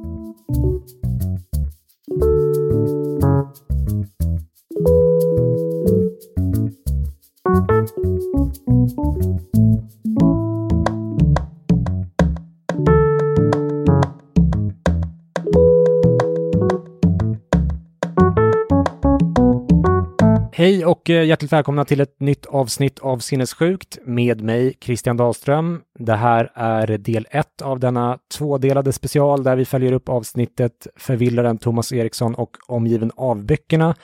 Hej och hjärtligt välkomna till ett nytt avsnitt av Sinnessjukt med mig Christian Dahlström. Det här är del ett av denna tvådelade special där vi följer upp avsnittet Förvillaren Thomas Eriksson och Omgiven av böckerna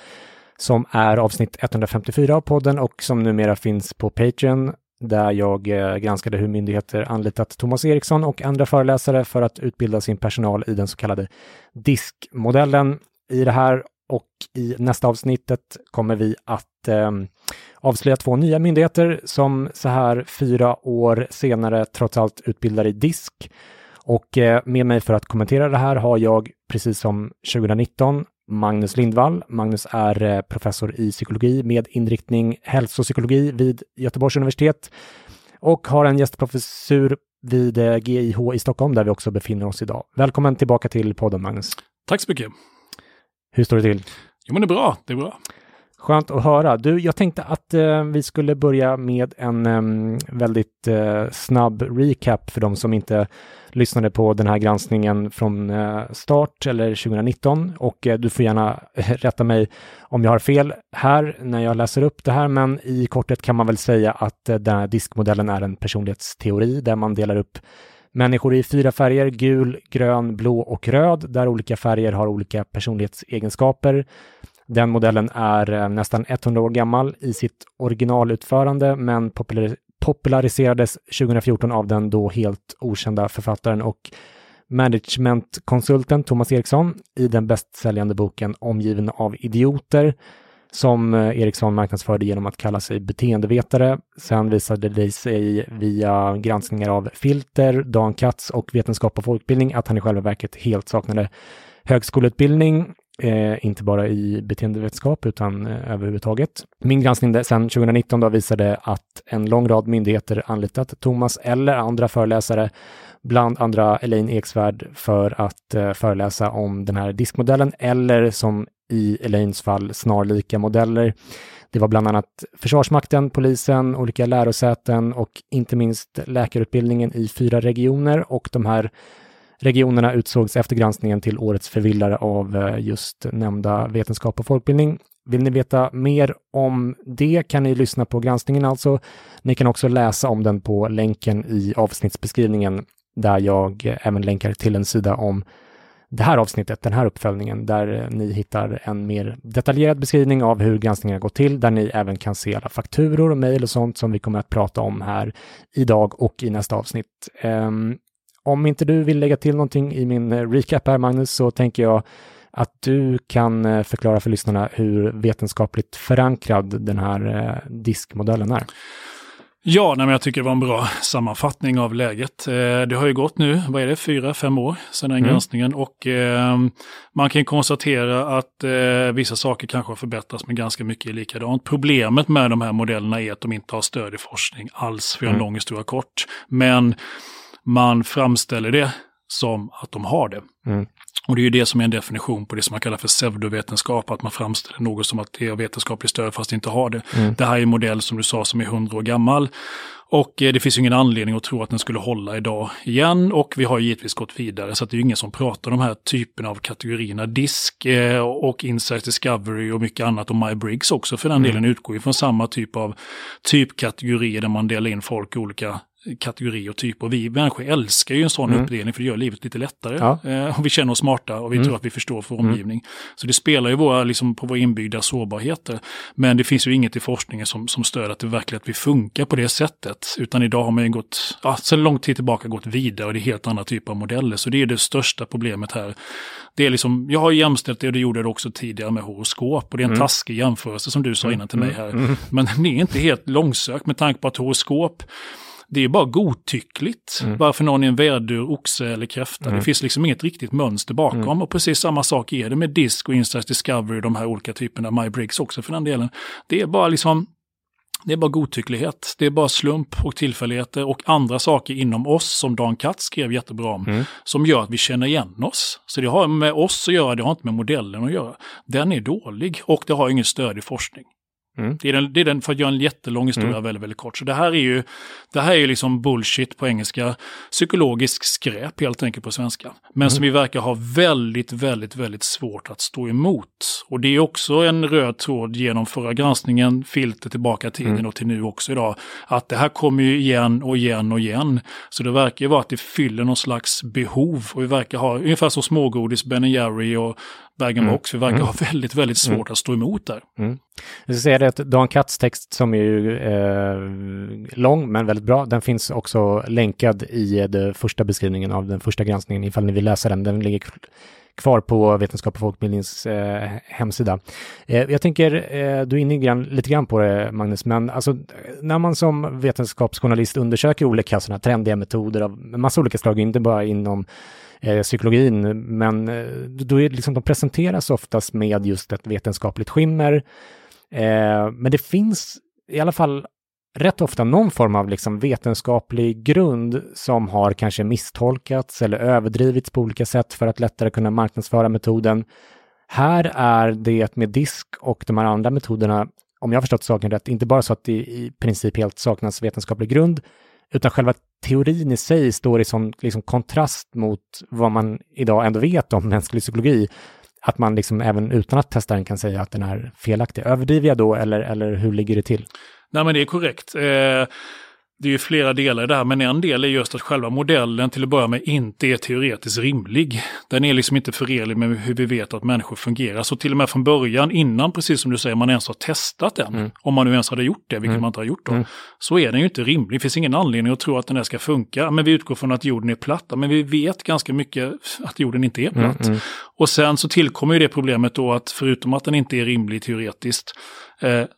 som är avsnitt 154 av podden och som numera finns på Patreon där jag eh, granskade hur myndigheter anlitat Thomas Eriksson och andra föreläsare för att utbilda sin personal i den så kallade diskmodellen. I det här och i nästa avsnittet kommer vi att eh, avslöja två nya myndigheter som så här fyra år senare trots allt utbildar i disk. Och eh, med mig för att kommentera det här har jag, precis som 2019, Magnus Lindvall. Magnus är eh, professor i psykologi med inriktning hälsopsykologi vid Göteborgs universitet och har en gästprofessur vid eh, GIH i Stockholm där vi också befinner oss idag. Välkommen tillbaka till podden Magnus. Tack så mycket. Hur står det till? Jo, men det är bra. Det är bra. Skönt att höra. Du, jag tänkte att eh, vi skulle börja med en eh, väldigt eh, snabb recap för de som inte lyssnade på den här granskningen från eh, start eller 2019 och eh, du får gärna rätta mig om jag har fel här när jag läser upp det här, men i korthet kan man väl säga att eh, den här diskmodellen är en personlighetsteori där man delar upp Människor i fyra färger, gul, grön, blå och röd, där olika färger har olika personlighetsegenskaper. Den modellen är eh, nästan 100 år gammal i sitt originalutförande, men populär populariserades 2014 av den då helt okända författaren och managementkonsulten Thomas Eriksson i den bästsäljande boken Omgiven av idioter som eh, Ericsson marknadsförde genom att kalla sig beteendevetare. Sen visade det sig via granskningar av Filter, Dan Katz och Vetenskap och folkbildning att han i själva verket helt saknade högskoleutbildning, eh, inte bara i beteendevetenskap utan eh, överhuvudtaget. Min granskning sedan 2019 då visade att en lång rad myndigheter anlitat Thomas eller andra föreläsare, bland andra Elaine Eksvärd, för att eh, föreläsa om den här diskmodellen eller som i Elaines fall snarlika modeller. Det var bland annat Försvarsmakten, polisen, olika lärosäten och inte minst läkarutbildningen i fyra regioner och de här regionerna utsågs efter granskningen till årets förvillare av eh, just nämnda vetenskap och folkbildning. Vill ni veta mer om det kan ni lyssna på granskningen alltså. Ni kan också läsa om den på länken i avsnittsbeskrivningen där jag eh, även länkar till en sida om det här avsnittet, den här uppföljningen, där eh, ni hittar en mer detaljerad beskrivning av hur granskningen går till, där ni även kan se alla fakturor och mejl och sånt som vi kommer att prata om här idag och i nästa avsnitt. Um, om inte du vill lägga till någonting i min eh, recap här, Magnus, så tänker jag att du kan eh, förklara för lyssnarna hur vetenskapligt förankrad den här diskmodellen är. Ja, nej, jag tycker det var en bra sammanfattning av läget. Eh, det har ju gått nu, vad är det, fyra, fem år sedan den mm. granskningen och eh, man kan konstatera att eh, vissa saker kanske har förbättrats men ganska mycket är likadant. Problemet med de här modellerna är att de inte har stöd i forskning alls, för en mm. lång historia kort. Men man framställer det som att de har det. Mm. Och det är ju det som är en definition på det som man kallar för pseudovetenskap, att man framställer något som att det är vetenskapligt stöd fast inte har det. Mm. Det här är en modell som du sa som är hundra år gammal. Och eh, det finns ju ingen anledning att tro att den skulle hålla idag igen och vi har givetvis gått vidare så att det är ju ingen som pratar om de här typen av kategorierna. Disk eh, och Insight Discovery och mycket annat och MyBriggs också för den mm. delen utgår ju från samma typ av typkategorier där man delar in folk i olika kategori och typ. Och vi människor älskar ju en sån mm. uppdelning för det gör livet lite lättare. Ja. Eh, och vi känner oss smarta och vi mm. tror att vi förstår vår mm. omgivning. Så det spelar ju våra, liksom, på våra inbyggda sårbarheter. Men det finns ju inget i forskningen som, som stöder att det verkligen att vi funkar på det sättet. Utan idag har man ju gått, ja, sedan lång tid tillbaka gått vidare och det är helt andra typer av modeller. Så det är det största problemet här. Det är liksom, jag har jämställt det och det gjorde det också tidigare med horoskop. Och det är en mm. taskig jämförelse som du sa innan till mig här. Mm. Mm. Men det är inte helt långsökt med tanke på att horoskop det är bara godtyckligt mm. varför någon är en vädur, oxe eller kräfta. Mm. Det finns liksom inget riktigt mönster bakom. Mm. Och precis samma sak är det med Disk och Insights Discovery de här olika typerna, My Briggs också för den delen. Det är bara liksom Det är bara godtycklighet. Det är bara slump och tillfälligheter och andra saker inom oss som Dan Katz skrev jättebra om. Mm. Som gör att vi känner igen oss. Så det har med oss att göra, det har inte med modellen att göra. Den är dålig och det har ingen stöd i forskning. Mm. Det, är den, det är den, för att göra en jättelång historia mm. väldigt, väldigt kort. Så det här är ju, det här är ju liksom bullshit på engelska, psykologisk skräp helt enkelt på svenska. Men mm. som vi verkar ha väldigt, väldigt, väldigt svårt att stå emot. Och det är också en röd tråd genom förra granskningen, filter tillbaka tiden mm. och till nu också idag. Att det här kommer ju igen och igen och igen. Så det verkar ju vara att det fyller någon slags behov. Och vi verkar ha, ungefär som smågodis, Ben Jerry och bag-in-box. Mm. Vi verkar mm. ha väldigt, väldigt svårt mm. att stå emot där. Mm. Jag ska det att Dan Katz text som är ju eh, lång men väldigt bra, den finns också länkad i den första beskrivningen av den första granskningen ifall ni vill läsa den. Den ligger kvar på Vetenskap och folkbildnings eh, hemsida. Eh, jag tänker, eh, du är inne grann, lite grann på det Magnus, men alltså när man som vetenskapsjournalist undersöker olika sådana trendiga metoder av massa olika slag, inte bara inom eh, psykologin, men eh, då är liksom, de presenteras oftast med just ett vetenskapligt skimmer. Eh, men det finns i alla fall rätt ofta någon form av liksom vetenskaplig grund som har kanske misstolkats eller överdrivits på olika sätt för att lättare kunna marknadsföra metoden. Här är det med disk och de här andra metoderna, om jag har förstått saken rätt, inte bara så att det i princip helt saknas vetenskaplig grund, utan själva teorin i sig står i sån liksom, kontrast mot vad man idag ändå vet om mänsklig psykologi. Att man liksom även utan att testa den kan säga att den är felaktig. Överdriver jag då eller, eller hur ligger det till? Nej men det är korrekt. Eh det är ju flera delar i det här, men en del är just att själva modellen till att börja med inte är teoretiskt rimlig. Den är liksom inte förenlig med hur vi vet att människor fungerar. Så till och med från början, innan, precis som du säger, man ens har testat den, mm. om man nu ens hade gjort det, vilket mm. man inte har gjort då, mm. så är den ju inte rimlig. Det finns ingen anledning att tro att den här ska funka. Men vi utgår från att jorden är platt, men vi vet ganska mycket att jorden inte är platt. Mm, mm. Och sen så tillkommer ju det problemet då att förutom att den inte är rimlig teoretiskt,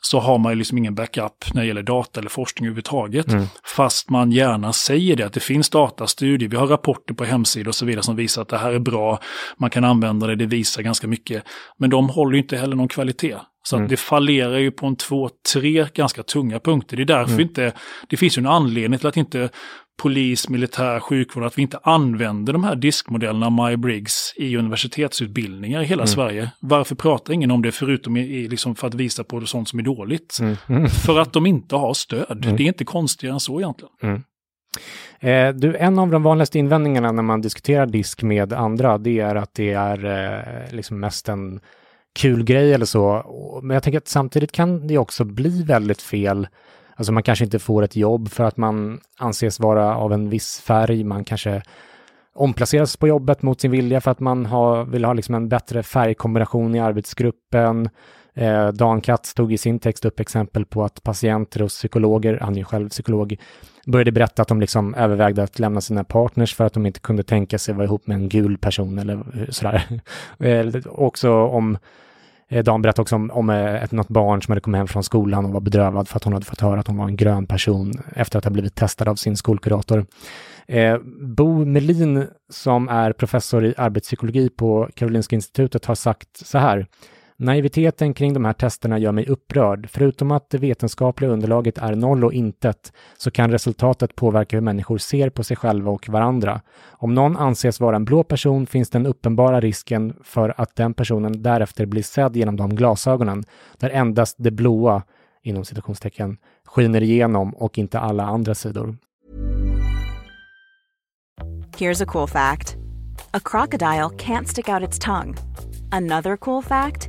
så har man ju liksom ingen backup när det gäller data eller forskning överhuvudtaget. Mm. Fast man gärna säger det, att det finns datastudier, vi har rapporter på hemsidor och så vidare som visar att det här är bra, man kan använda det, det visar ganska mycket. Men de håller ju inte heller någon kvalitet. Så mm. det fallerar ju på en två, tre ganska tunga punkter. Det är därför mm. inte, det finns ju en anledning till att inte polis, militär, sjukvård, att vi inte använder de här diskmodellerna My-Briggs i universitetsutbildningar i hela mm. Sverige. Varför pratar ingen om det förutom i, liksom för att visa på sånt som är dåligt? Mm. Mm. För att de inte har stöd. Mm. Det är inte konstigare än så egentligen. Mm. Eh, du, en av de vanligaste invändningarna när man diskuterar disk med andra, det är att det är eh, liksom mest en kul grej eller så. Men jag tänker att samtidigt kan det också bli väldigt fel Alltså man kanske inte får ett jobb för att man anses vara av en viss färg. Man kanske omplaceras på jobbet mot sin vilja för att man har, vill ha liksom en bättre färgkombination i arbetsgruppen. Eh, Dan Katz tog i sin text upp exempel på att patienter och psykologer, han är ju själv psykolog, började berätta att de liksom övervägde att lämna sina partners för att de inte kunde tänka sig vara ihop med en gul person eller eh, sådär. eh, också om Eh, Dan berättade också om, om eh, ett, något barn som hade kommit hem från skolan och var bedrövad för att hon hade fått höra att hon var en grön person efter att ha blivit testad av sin skolkurator. Eh, Bo Melin, som är professor i arbetspsykologi på Karolinska institutet, har sagt så här. Naiviteten kring de här testerna gör mig upprörd. Förutom att det vetenskapliga underlaget är noll och intet så kan resultatet påverka hur människor ser på sig själva och varandra. Om någon anses vara en blå person finns den uppenbara risken för att den personen därefter blir sedd genom de glasögonen, där endast det blåa, inom citationstecken, skiner igenom och inte alla andra sidor. Here's a cool fact. A crocodile can't stick out its tongue. Another cool fact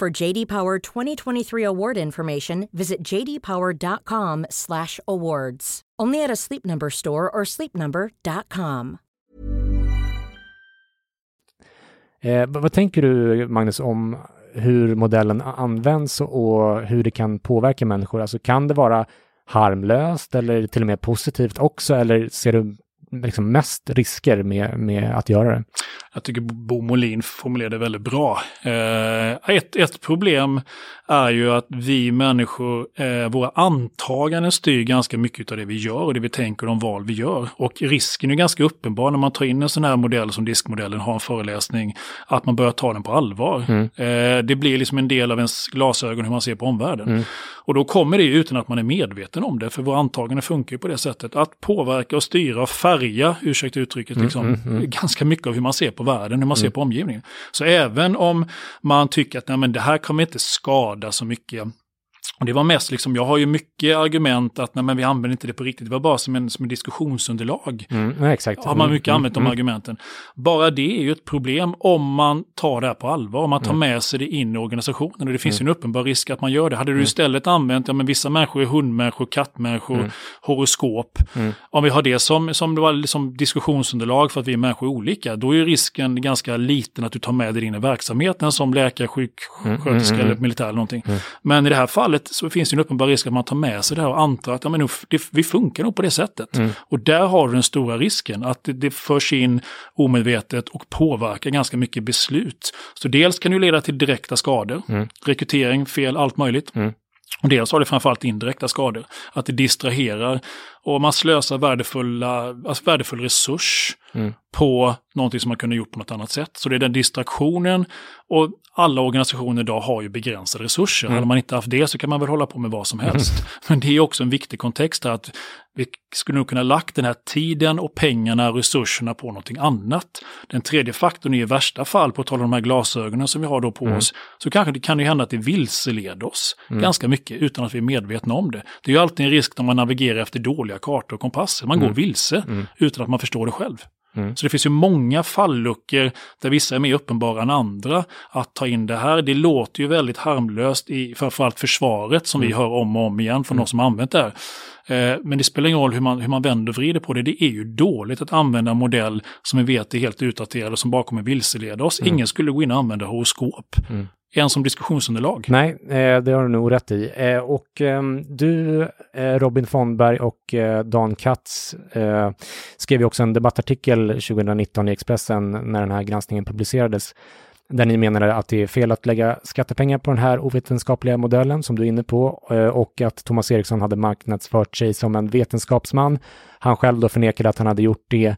For JD Power 2023 award information, visit jdpower.com/awards. Only at a Sleep Number store or sleepnumber.com. Eh, vad tänker du, Magnus, om hur modellen används och hur det kan påverka människor? Alltså kan det vara harmlöst eller till och med positivt också? Eller ser du liksom mest risker med, med att göra det? Jag tycker Bo Molin formulerade det väldigt bra. Eh, ett, ett problem är ju att vi människor, eh, våra antaganden styr ganska mycket av det vi gör och det vi tänker om val vi gör. Och risken är ganska uppenbar när man tar in en sån här modell som diskmodellen har en föreläsning, att man börjar ta den på allvar. Mm. Eh, det blir liksom en del av ens glasögon hur man ser på omvärlden. Mm. Och då kommer det utan att man är medveten om det, för våra antaganden funkar ju på det sättet. Att påverka och styra och färga, ursäkta uttrycket, liksom, mm, mm, mm. ganska mycket av hur man ser på världen, hur man ser mm. på omgivningen. Så även om man tycker att nej, men det här kommer inte skada så mycket och det var mest liksom, jag har ju mycket argument att nej, men vi använder inte det på riktigt, det var bara som en, som en diskussionsunderlag. Mm, exakt. Har man mycket mm, använt mm, de argumenten. Bara det är ju ett problem om man tar det här på allvar, om man tar mm. med sig det in i organisationen. Och det finns ju en mm. uppenbar risk att man gör det. Hade du mm. istället använt, ja men vissa människor är hundmänniskor, kattmänniskor, horoskop. Om vi har det som, som det var liksom diskussionsunderlag för att vi är människor olika, då är risken ganska liten att du tar med det in i verksamheten som läkare, sjuksköterska eller militär eller någonting. Men i det här fallet så finns det en uppenbar risk att man tar med sig det här och antar att ja, men det, vi funkar nog på det sättet. Mm. Och där har du den stora risken, att det, det förs in omedvetet och påverkar ganska mycket beslut. Så dels kan det leda till direkta skador, mm. rekrytering, fel, allt möjligt. Mm. Och dels har det framförallt indirekta skador, att det distraherar och man slösar värdefulla, alltså värdefull resurs mm. på någonting som man kunde gjort på något annat sätt. Så det är den distraktionen och alla organisationer idag har ju begränsade resurser. Mm. Hade man inte haft det så kan man väl hålla på med vad som helst. Mm. Men det är också en viktig kontext här att vi skulle nog kunna lagt den här tiden och pengarna och resurserna på någonting annat. Den tredje faktorn är i värsta fall, på tal om de här glasögonen som vi har då på mm. oss, så kanske det kan ju hända att det vilseleder oss mm. ganska mycket utan att vi är medvetna om det. Det är ju alltid en risk när man navigerar efter dåliga kartor och kompasser. Man går mm. vilse mm. utan att man förstår det själv. Mm. Så det finns ju många falluckor där vissa är mer uppenbara än andra att ta in det här. Det låter ju väldigt harmlöst i framförallt försvaret som mm. vi hör om och om igen från mm. de som använt det här. Eh, men det spelar ingen roll hur man, hur man vänder och vrider på det. Det är ju dåligt att använda en modell som vi vet är helt utdaterad och som bara kommer vilseleda oss. Mm. Ingen skulle gå in och använda horoskop. Mm ens som diskussionsunderlag. Nej, eh, det har du nog rätt i. Eh, och ehm, du, eh, Robin Fondberg och Dan Katz skrev ju också en debattartikel 2019 i Expressen när den här granskningen publicerades där ni menade att det är fel att lägga skattepengar på den här ovetenskapliga modellen som du är inne på och att Thomas Eriksson hade marknadsfört sig som en vetenskapsman. Han själv då förnekade att han hade gjort det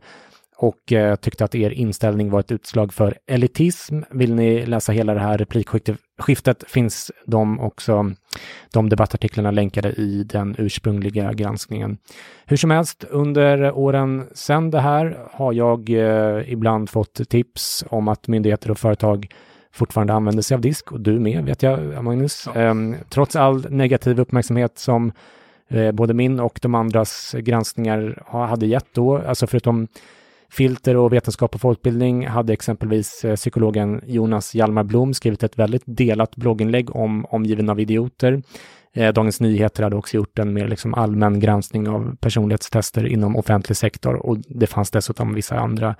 och eh, tyckte att er inställning var ett utslag för elitism. Vill ni läsa hela det här replikskiftet finns de också, de debattartiklarna länkade i den ursprungliga granskningen. Hur som helst, under åren sedan det här har jag eh, ibland fått tips om att myndigheter och företag fortfarande använder sig av disk och du med vet jag, Magnus. Ja. Um, trots all negativ uppmärksamhet som eh, både min och de andras granskningar hade gett då, alltså förutom filter och vetenskap och folkbildning hade exempelvis eh, psykologen Jonas Hjalmar Blom skrivit ett väldigt delat blogginlägg om omgiven av idioter. Eh, Dagens Nyheter hade också gjort en mer liksom allmän granskning av personlighetstester inom offentlig sektor och det fanns dessutom vissa andra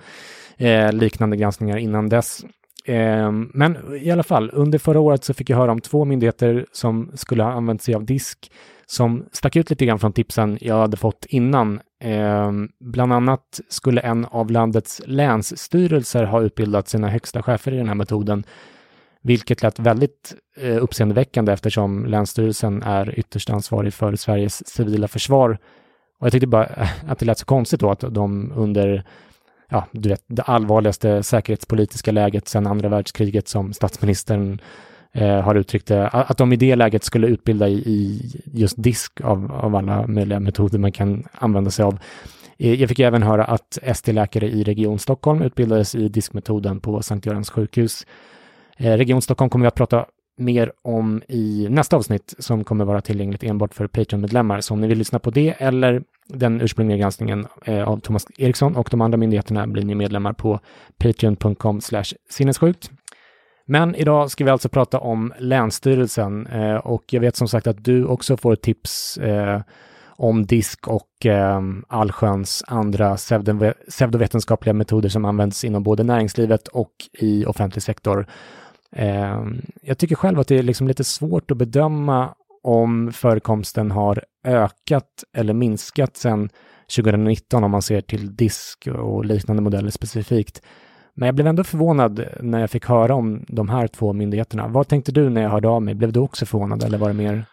eh, liknande granskningar innan dess. Ehm, men i alla fall, under förra året så fick jag höra om två myndigheter som skulle ha använt sig av disk som stack ut lite grann från tipsen jag hade fått innan. Eh, bland annat skulle en av landets länsstyrelser ha utbildat sina högsta chefer i den här metoden, vilket lät väldigt eh, uppseendeväckande eftersom Länsstyrelsen är ytterst ansvarig för Sveriges civila försvar. Och jag tyckte bara att det lät så konstigt då att de under ja, du vet, det allvarligaste säkerhetspolitiska läget sedan andra världskriget som statsministern eh, har uttryckt det, att de i det läget skulle utbilda i, i just disk av, av alla möjliga metoder man kan använda sig av. Eh, jag fick även höra att ST-läkare i Region Stockholm utbildades i diskmetoden på Sankt Görans sjukhus. Eh, Region Stockholm kommer vi att prata mer om i nästa avsnitt som kommer vara tillgängligt enbart för Patreon-medlemmar. Så om ni vill lyssna på det eller den ursprungliga granskningen eh, av Thomas Eriksson och de andra myndigheterna blir ni medlemmar på patreon.com sinnessjukt. Men idag ska vi alltså prata om Länsstyrelsen eh, och jag vet som sagt att du också får tips eh, om disk och eh, allsköns andra pseudovetenskapliga metoder som används inom både näringslivet och i offentlig sektor. Eh, jag tycker själv att det är liksom lite svårt att bedöma om förekomsten har ökat eller minskat sedan 2019 om man ser till disk och liknande modeller specifikt. Men jag blev ändå förvånad när jag fick höra om de här två myndigheterna. Vad tänkte du när jag hörde av mig? Blev du också förvånad eller var det mer?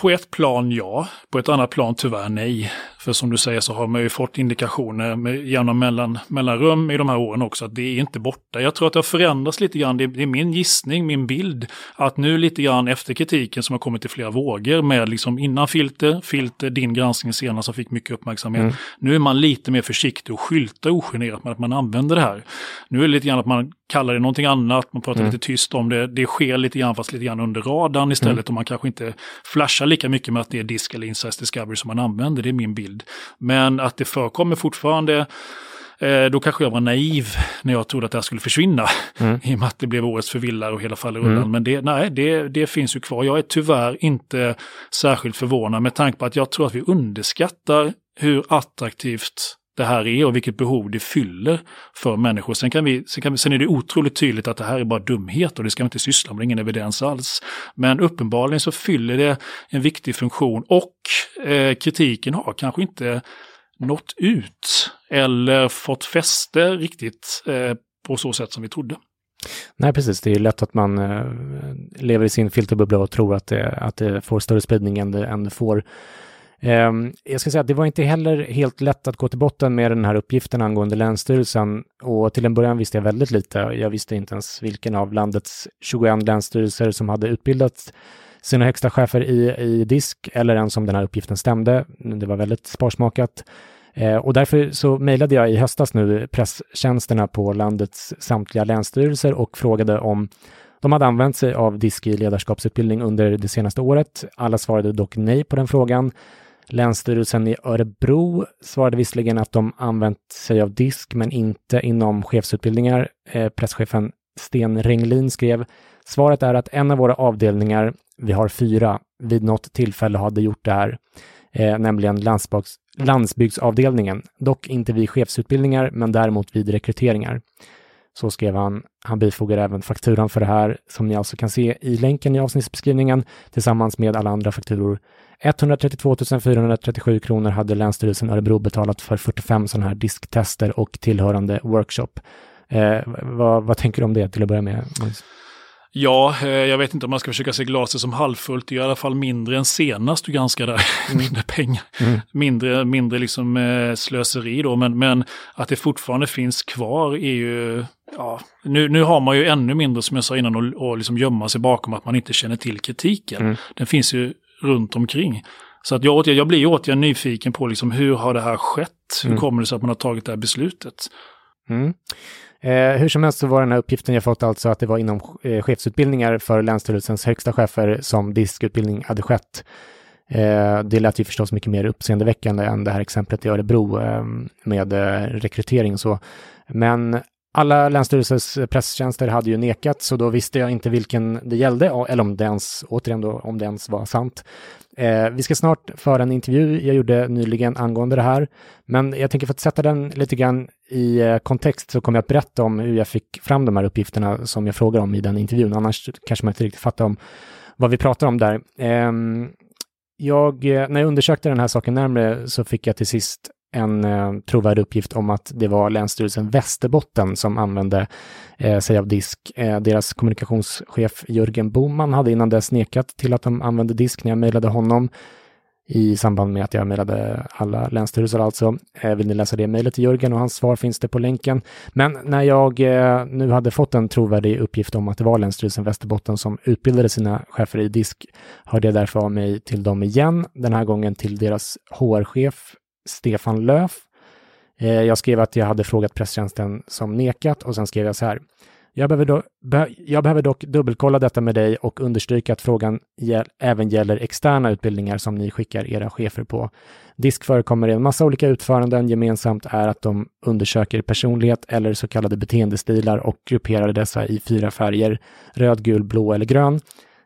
På ett plan ja, på ett annat plan tyvärr nej. För som du säger så har man ju fått indikationer med jämna mellan, mellanrum i de här åren också att det är inte borta. Jag tror att det har förändrats lite grann, det är min gissning, min bild, att nu lite grann efter kritiken som har kommit i flera vågor med liksom innan filter, filter, din granskning senast som fick mycket uppmärksamhet. Mm. Nu är man lite mer försiktig och skyltar ogenerat med att man använder det här. Nu är det lite grann att man kallar det någonting annat, man pratar mm. lite tyst om det. Det sker lite grann, fast lite grann under radarn istället mm. och man kanske inte flashar lika mycket med att det är disk eller insights discovery som man använder, det är min bild. Men att det förekommer fortfarande eh, då kanske jag var naiv när jag trodde att det här skulle försvinna. Mm. I och med att det blev årets förvillar och hela fallerullan. Mm. Men det, nej, det, det finns ju kvar. Jag är tyvärr inte särskilt förvånad med tanke på att jag tror att vi underskattar hur attraktivt det här är och vilket behov det fyller för människor. Sen, kan vi, sen, kan vi, sen är det otroligt tydligt att det här är bara dumhet och det ska vi inte syssla med, ingen evidens alls. Men uppenbarligen så fyller det en viktig funktion och eh, kritiken har kanske inte nått ut eller fått fäste riktigt eh, på så sätt som vi trodde. Nej, precis. Det är lätt att man eh, lever i sin filterbubbla och tror att det, att det får större spridning än det, än det får. Ehm, jag ska säga att det var inte heller helt lätt att gå till botten med den här uppgiften angående Länsstyrelsen och till en början visste jag väldigt lite. Jag visste inte ens vilken av landets 21 länsstyrelser som hade utbildat sina högsta chefer i, i disk eller ens om den här uppgiften stämde. Det var väldigt sparsmakat. Ehm, och därför så mejlade jag i höstas nu presstjänsterna på landets samtliga länsstyrelser och frågade om de hade använt sig av disk i ledarskapsutbildning under det senaste året. Alla svarade dock nej på den frågan. Länsstyrelsen i Örebro svarade visserligen att de använt sig av disk, men inte inom chefsutbildningar. Eh, presschefen Sten Renglin skrev Svaret är att en av våra avdelningar, vi har fyra, vid något tillfälle hade gjort det här, eh, nämligen landsbygds, landsbygdsavdelningen, dock inte vid chefsutbildningar, men däremot vid rekryteringar. Så skrev han. Han bifogar även fakturan för det här, som ni alltså kan se i länken i avsnittsbeskrivningen, tillsammans med alla andra fakturor 132 437 kronor hade Länsstyrelsen Örebro betalat för 45 sådana här disktester och tillhörande workshop. Eh, vad, vad, tänker du om det till att börja med? Ja, eh, jag vet inte om man ska försöka se glaset som halvfullt. Det är i alla fall mindre än senast du granskade. Mm. mindre pengar, mm. mindre, mindre liksom, eh, slöseri då. Men, men att det fortfarande finns kvar är ju... Ja, nu, nu har man ju ännu mindre, som jag sa innan, att liksom gömma sig bakom att man inte känner till kritiken. Mm. Den finns ju runt omkring. Så att jag, jag blir återigen nyfiken på liksom hur har det här skett? Hur mm. kommer det sig att man har tagit det här beslutet? Mm. Eh, hur som helst så var den här uppgiften jag fått alltså att det var inom eh, chefsutbildningar för Länsstyrelsens högsta chefer som diskutbildning hade skett. Eh, det lät ju förstås mycket mer uppseendeväckande än det här exemplet i Örebro eh, med rekrytering och så. Men alla Länsstyrelsens presstjänster hade ju nekat, så då visste jag inte vilken det gällde, eller om det ens, återigen då, om det ens var sant. Eh, vi ska snart föra en intervju jag gjorde nyligen angående det här, men jag tänker för att sätta den lite grann i eh, kontext så kommer jag att berätta om hur jag fick fram de här uppgifterna som jag frågar om i den intervjun, annars kanske man inte riktigt fattar om vad vi pratar om där. Ehm, eh, jag, när jag undersökte den här saken närmare så fick jag till sist en eh, trovärdig uppgift om att det var Länsstyrelsen Västerbotten som använde eh, sig av disk. Eh, deras kommunikationschef Jörgen Boman hade innan dess nekat till att de använde disk när jag mejlade honom i samband med att jag mejlade alla länsstyrelser alltså. Eh, vill ni läsa det mejlet till Jörgen och hans svar finns det på länken. Men när jag eh, nu hade fått en trovärdig uppgift om att det var Länsstyrelsen Västerbotten som utbildade sina chefer i disk hörde jag därför av mig till dem igen, den här gången till deras HR-chef Stefan Löf. Eh, jag skrev att jag hade frågat presstjänsten som nekat och sen skrev jag så här. Jag behöver, do, be, jag behöver dock dubbelkolla detta med dig och understryka att frågan gäll, även gäller externa utbildningar som ni skickar era chefer på. Disk förekommer i en massa olika utföranden. Gemensamt är att de undersöker personlighet eller så kallade beteendestilar och grupperar dessa i fyra färger, röd, gul, blå eller grön.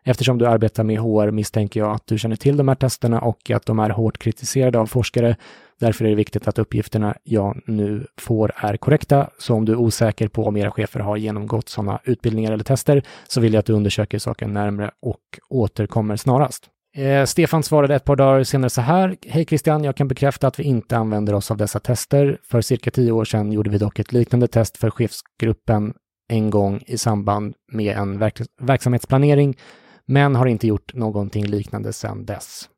Eftersom du arbetar med HR misstänker jag att du känner till de här testerna och att de är hårt kritiserade av forskare. Därför är det viktigt att uppgifterna jag nu får är korrekta. Så om du är osäker på om era chefer har genomgått sådana utbildningar eller tester så vill jag att du undersöker saken närmare och återkommer snarast. Eh, Stefan svarade ett par dagar senare så här. Hej Christian, jag kan bekräfta att vi inte använder oss av dessa tester. För cirka tio år sedan gjorde vi dock ett liknande test för chefsgruppen en gång i samband med en verk verksamhetsplanering men har inte gjort någonting liknande sedan dess.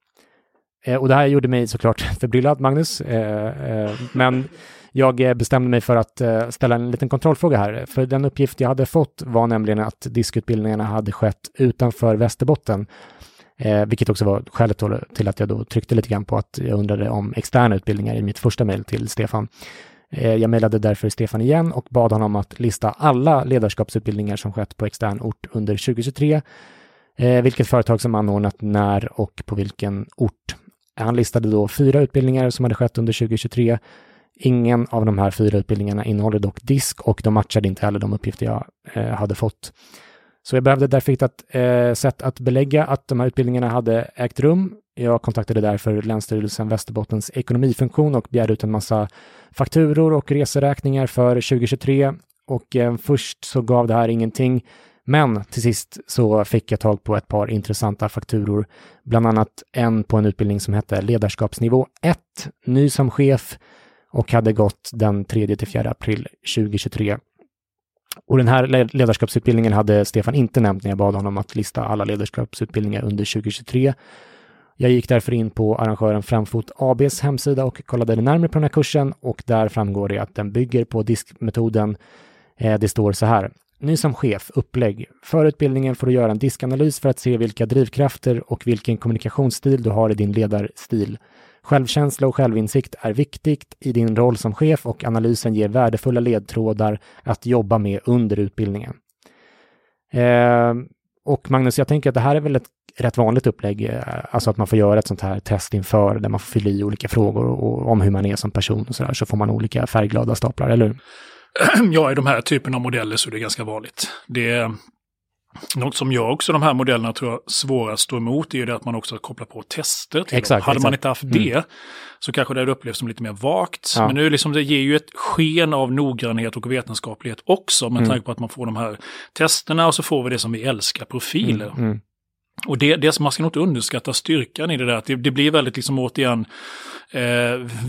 Eh, och det här gjorde mig såklart förbryllad, Magnus, eh, eh, men jag eh, bestämde mig för att eh, ställa en liten kontrollfråga här, för den uppgift jag hade fått var nämligen att diskutbildningarna hade skett utanför Västerbotten, eh, vilket också var skälet till att jag då tryckte lite grann på att jag undrade om externa utbildningar i mitt första mejl till Stefan. Eh, jag mejlade därför Stefan igen och bad honom att lista alla ledarskapsutbildningar som skett på extern ort under 2023 Eh, vilket företag som anordnat när och på vilken ort. Han listade då fyra utbildningar som hade skett under 2023. Ingen av de här fyra utbildningarna innehåller dock disk och de matchade inte heller de uppgifter jag eh, hade fått. Så jag behövde därför hitta ett eh, sätt att belägga att de här utbildningarna hade ägt rum. Jag kontaktade därför Länsstyrelsen Västerbottens ekonomifunktion och begärde ut en massa fakturor och reseräkningar för 2023 och eh, först så gav det här ingenting. Men till sist så fick jag tag på ett par intressanta fakturor, bland annat en på en utbildning som hette Ledarskapsnivå 1, ny som chef och hade gått den 3-4 april 2023. Och den här ledarskapsutbildningen hade Stefan inte nämnt när jag bad honom att lista alla ledarskapsutbildningar under 2023. Jag gick därför in på arrangören Framfot ABs hemsida och kollade närmare på den här kursen och där framgår det att den bygger på diskmetoden. Eh, det står så här. Ny som chef, upplägg. För utbildningen får du göra en diskanalys för att se vilka drivkrafter och vilken kommunikationsstil du har i din ledarstil. Självkänsla och självinsikt är viktigt i din roll som chef och analysen ger värdefulla ledtrådar att jobba med under utbildningen. Eh, och Magnus, jag tänker att det här är väl ett rätt vanligt upplägg, eh, alltså att man får göra ett sånt här test inför där man får fylla i olika frågor och, om hur man är som person och så där, så får man olika färgglada staplar, eller hur? ja, i de här typen av modeller så är det ganska vanligt. Det är något som gör också de här modellerna tror jag svårast att stå emot är ju det att man också kopplar på tester till exakt, Hade exakt. man inte haft mm. det så kanske det hade upplevts som lite mer vagt. Ja. Men nu liksom det ger ju ett sken av noggrannhet och vetenskaplighet också med mm. tanke på att man får de här testerna och så får vi det som vi älskar, profiler. Mm. Och det, det, man ska nog inte underskatta styrkan i det där, att det, det blir väldigt liksom återigen eh,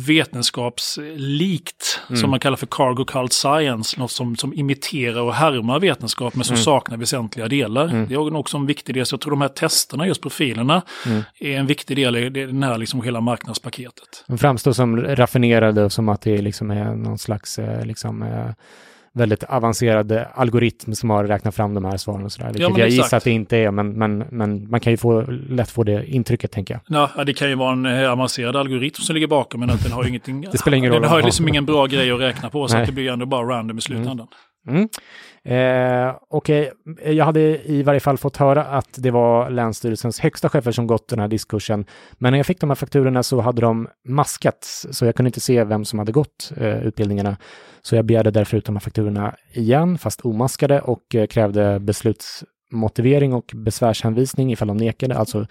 vetenskapslikt, mm. som man kallar för cargo cult science, något som, som imiterar och härmar vetenskap men som mm. saknar väsentliga delar. Mm. Det är också en viktig del, så jag tror de här testerna, just profilerna, mm. är en viktig del i den här liksom hela marknadspaketet. De framstår som raffinerade som att det liksom är någon slags eh, liksom, eh, väldigt avancerad algoritm som har räknat fram de här svaren och sådär. Vilket ja, jag exakt. gissar att det inte är, men, men, men man kan ju få, lätt få det intrycket, tänker jag. Ja, det kan ju vara en eh, avancerad algoritm som ligger bakom, men att den har ju ingenting... det spelar ingen roll. Den har ju liksom ingen bra grej att räkna på, så det blir ju ändå bara random i slutändan. Mm. Mm. Eh, Okej, okay. jag hade i varje fall fått höra att det var Länsstyrelsens högsta chefer som gått den här diskurskursen. Men när jag fick de här fakturorna så hade de maskats, så jag kunde inte se vem som hade gått eh, utbildningarna. Så jag begärde därför ut de här fakturorna igen, fast omaskade, och eh, krävde beslutsmotivering och besvärshänvisning ifall de nekade, alltså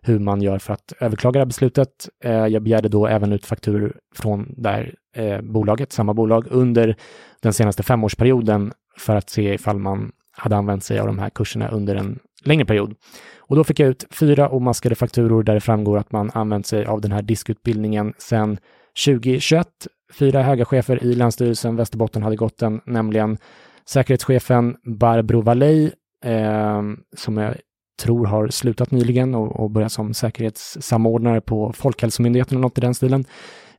hur man gör för att överklaga det här beslutet. Eh, jag begärde då även ut fakturor från det här eh, bolaget, samma bolag, under den senaste femårsperioden för att se ifall man hade använt sig av de här kurserna under en längre period. Och då fick jag ut fyra omaskade fakturor där det framgår att man använt sig av den här diskutbildningen sedan 2021. Fyra höga chefer i Länsstyrelsen Västerbotten hade gått den, nämligen säkerhetschefen Barbro Wallej, eh, som jag tror har slutat nyligen och, och börjat som säkerhetssamordnare på Folkhälsomyndigheten eller något i den stilen.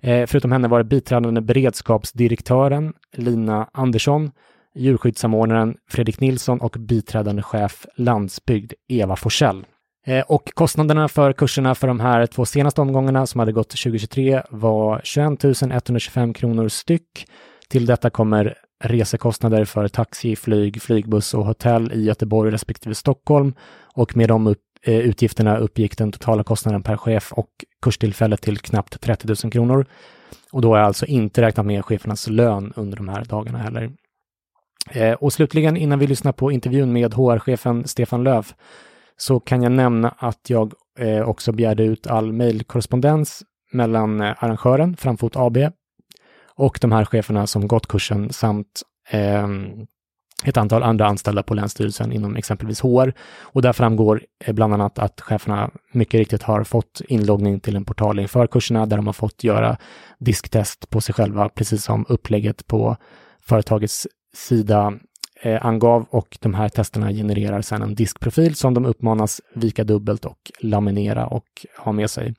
Eh, förutom henne var det biträdande beredskapsdirektören Lina Andersson, djurskyddssamordnaren Fredrik Nilsson och biträdande chef landsbygd Eva Forsell. Eh, och kostnaderna för kurserna för de här två senaste omgångarna som hade gått 2023 var 21 125 kronor styck. Till detta kommer resekostnader för taxi, flyg, flygbuss och hotell i Göteborg respektive Stockholm och med de upp, eh, utgifterna uppgick den totala kostnaden per chef och kurstillfälle till knappt 30 000 kronor. Och då har jag alltså inte räknat med chefernas lön under de här dagarna heller. Eh, och slutligen innan vi lyssnar på intervjun med HR-chefen Stefan Löf så kan jag nämna att jag eh, också begärde ut all mejlkorrespondens mellan eh, arrangören Framfot AB och de här cheferna som gått kursen samt eh, ett antal andra anställda på Länsstyrelsen inom exempelvis HR. Och där framgår eh, bland annat att cheferna mycket riktigt har fått inloggning till en portal inför kurserna där de har fått göra disktest på sig själva, precis som upplägget på företagets sida eh, angav och de här testerna genererar sedan en diskprofil som de uppmanas vika dubbelt och laminera och ha med sig.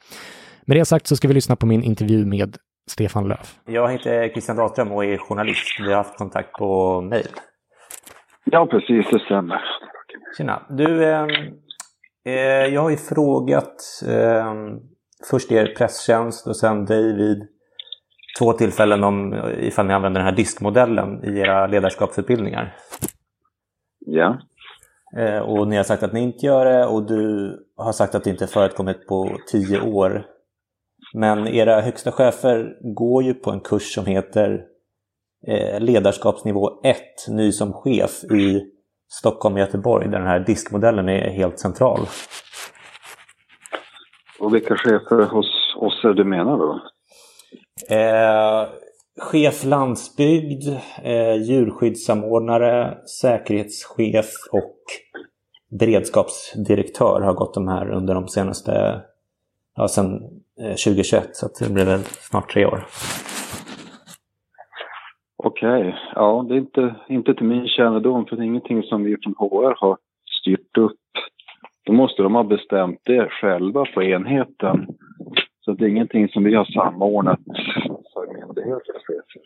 Med det sagt så ska vi lyssna på min intervju med Stefan Löf. Jag heter Christian Dahlström och är journalist. Vi har haft kontakt på mejl. Ja, precis, det stämmer. Tjena. Du, eh, eh, jag har ju frågat eh, först er presstjänst och sen dig vid två tillfällen om ifall ni använder den här diskmodellen i era ledarskapsutbildningar. Ja. Eh, och ni har sagt att ni inte gör det och du har sagt att det inte förekommit på tio år. Men era högsta chefer går ju på en kurs som heter eh, ledarskapsnivå 1, ny som chef i Stockholm och Göteborg där den här diskmodellen är helt central. Och vilka chefer hos oss är det du menar då? Eh, chef landsbygd, eh, djurskyddssamordnare, säkerhetschef och beredskapsdirektör har gått de här under de senaste, ja sen eh, 2021 så det blir väl snart tre år. Okej, okay. ja det är inte, inte till min kännedom för det är ingenting som vi från HR har styrt upp. Då måste de ha bestämt det själva på enheten. Så det är ingenting som vi har samordnat för myndighetens chefer.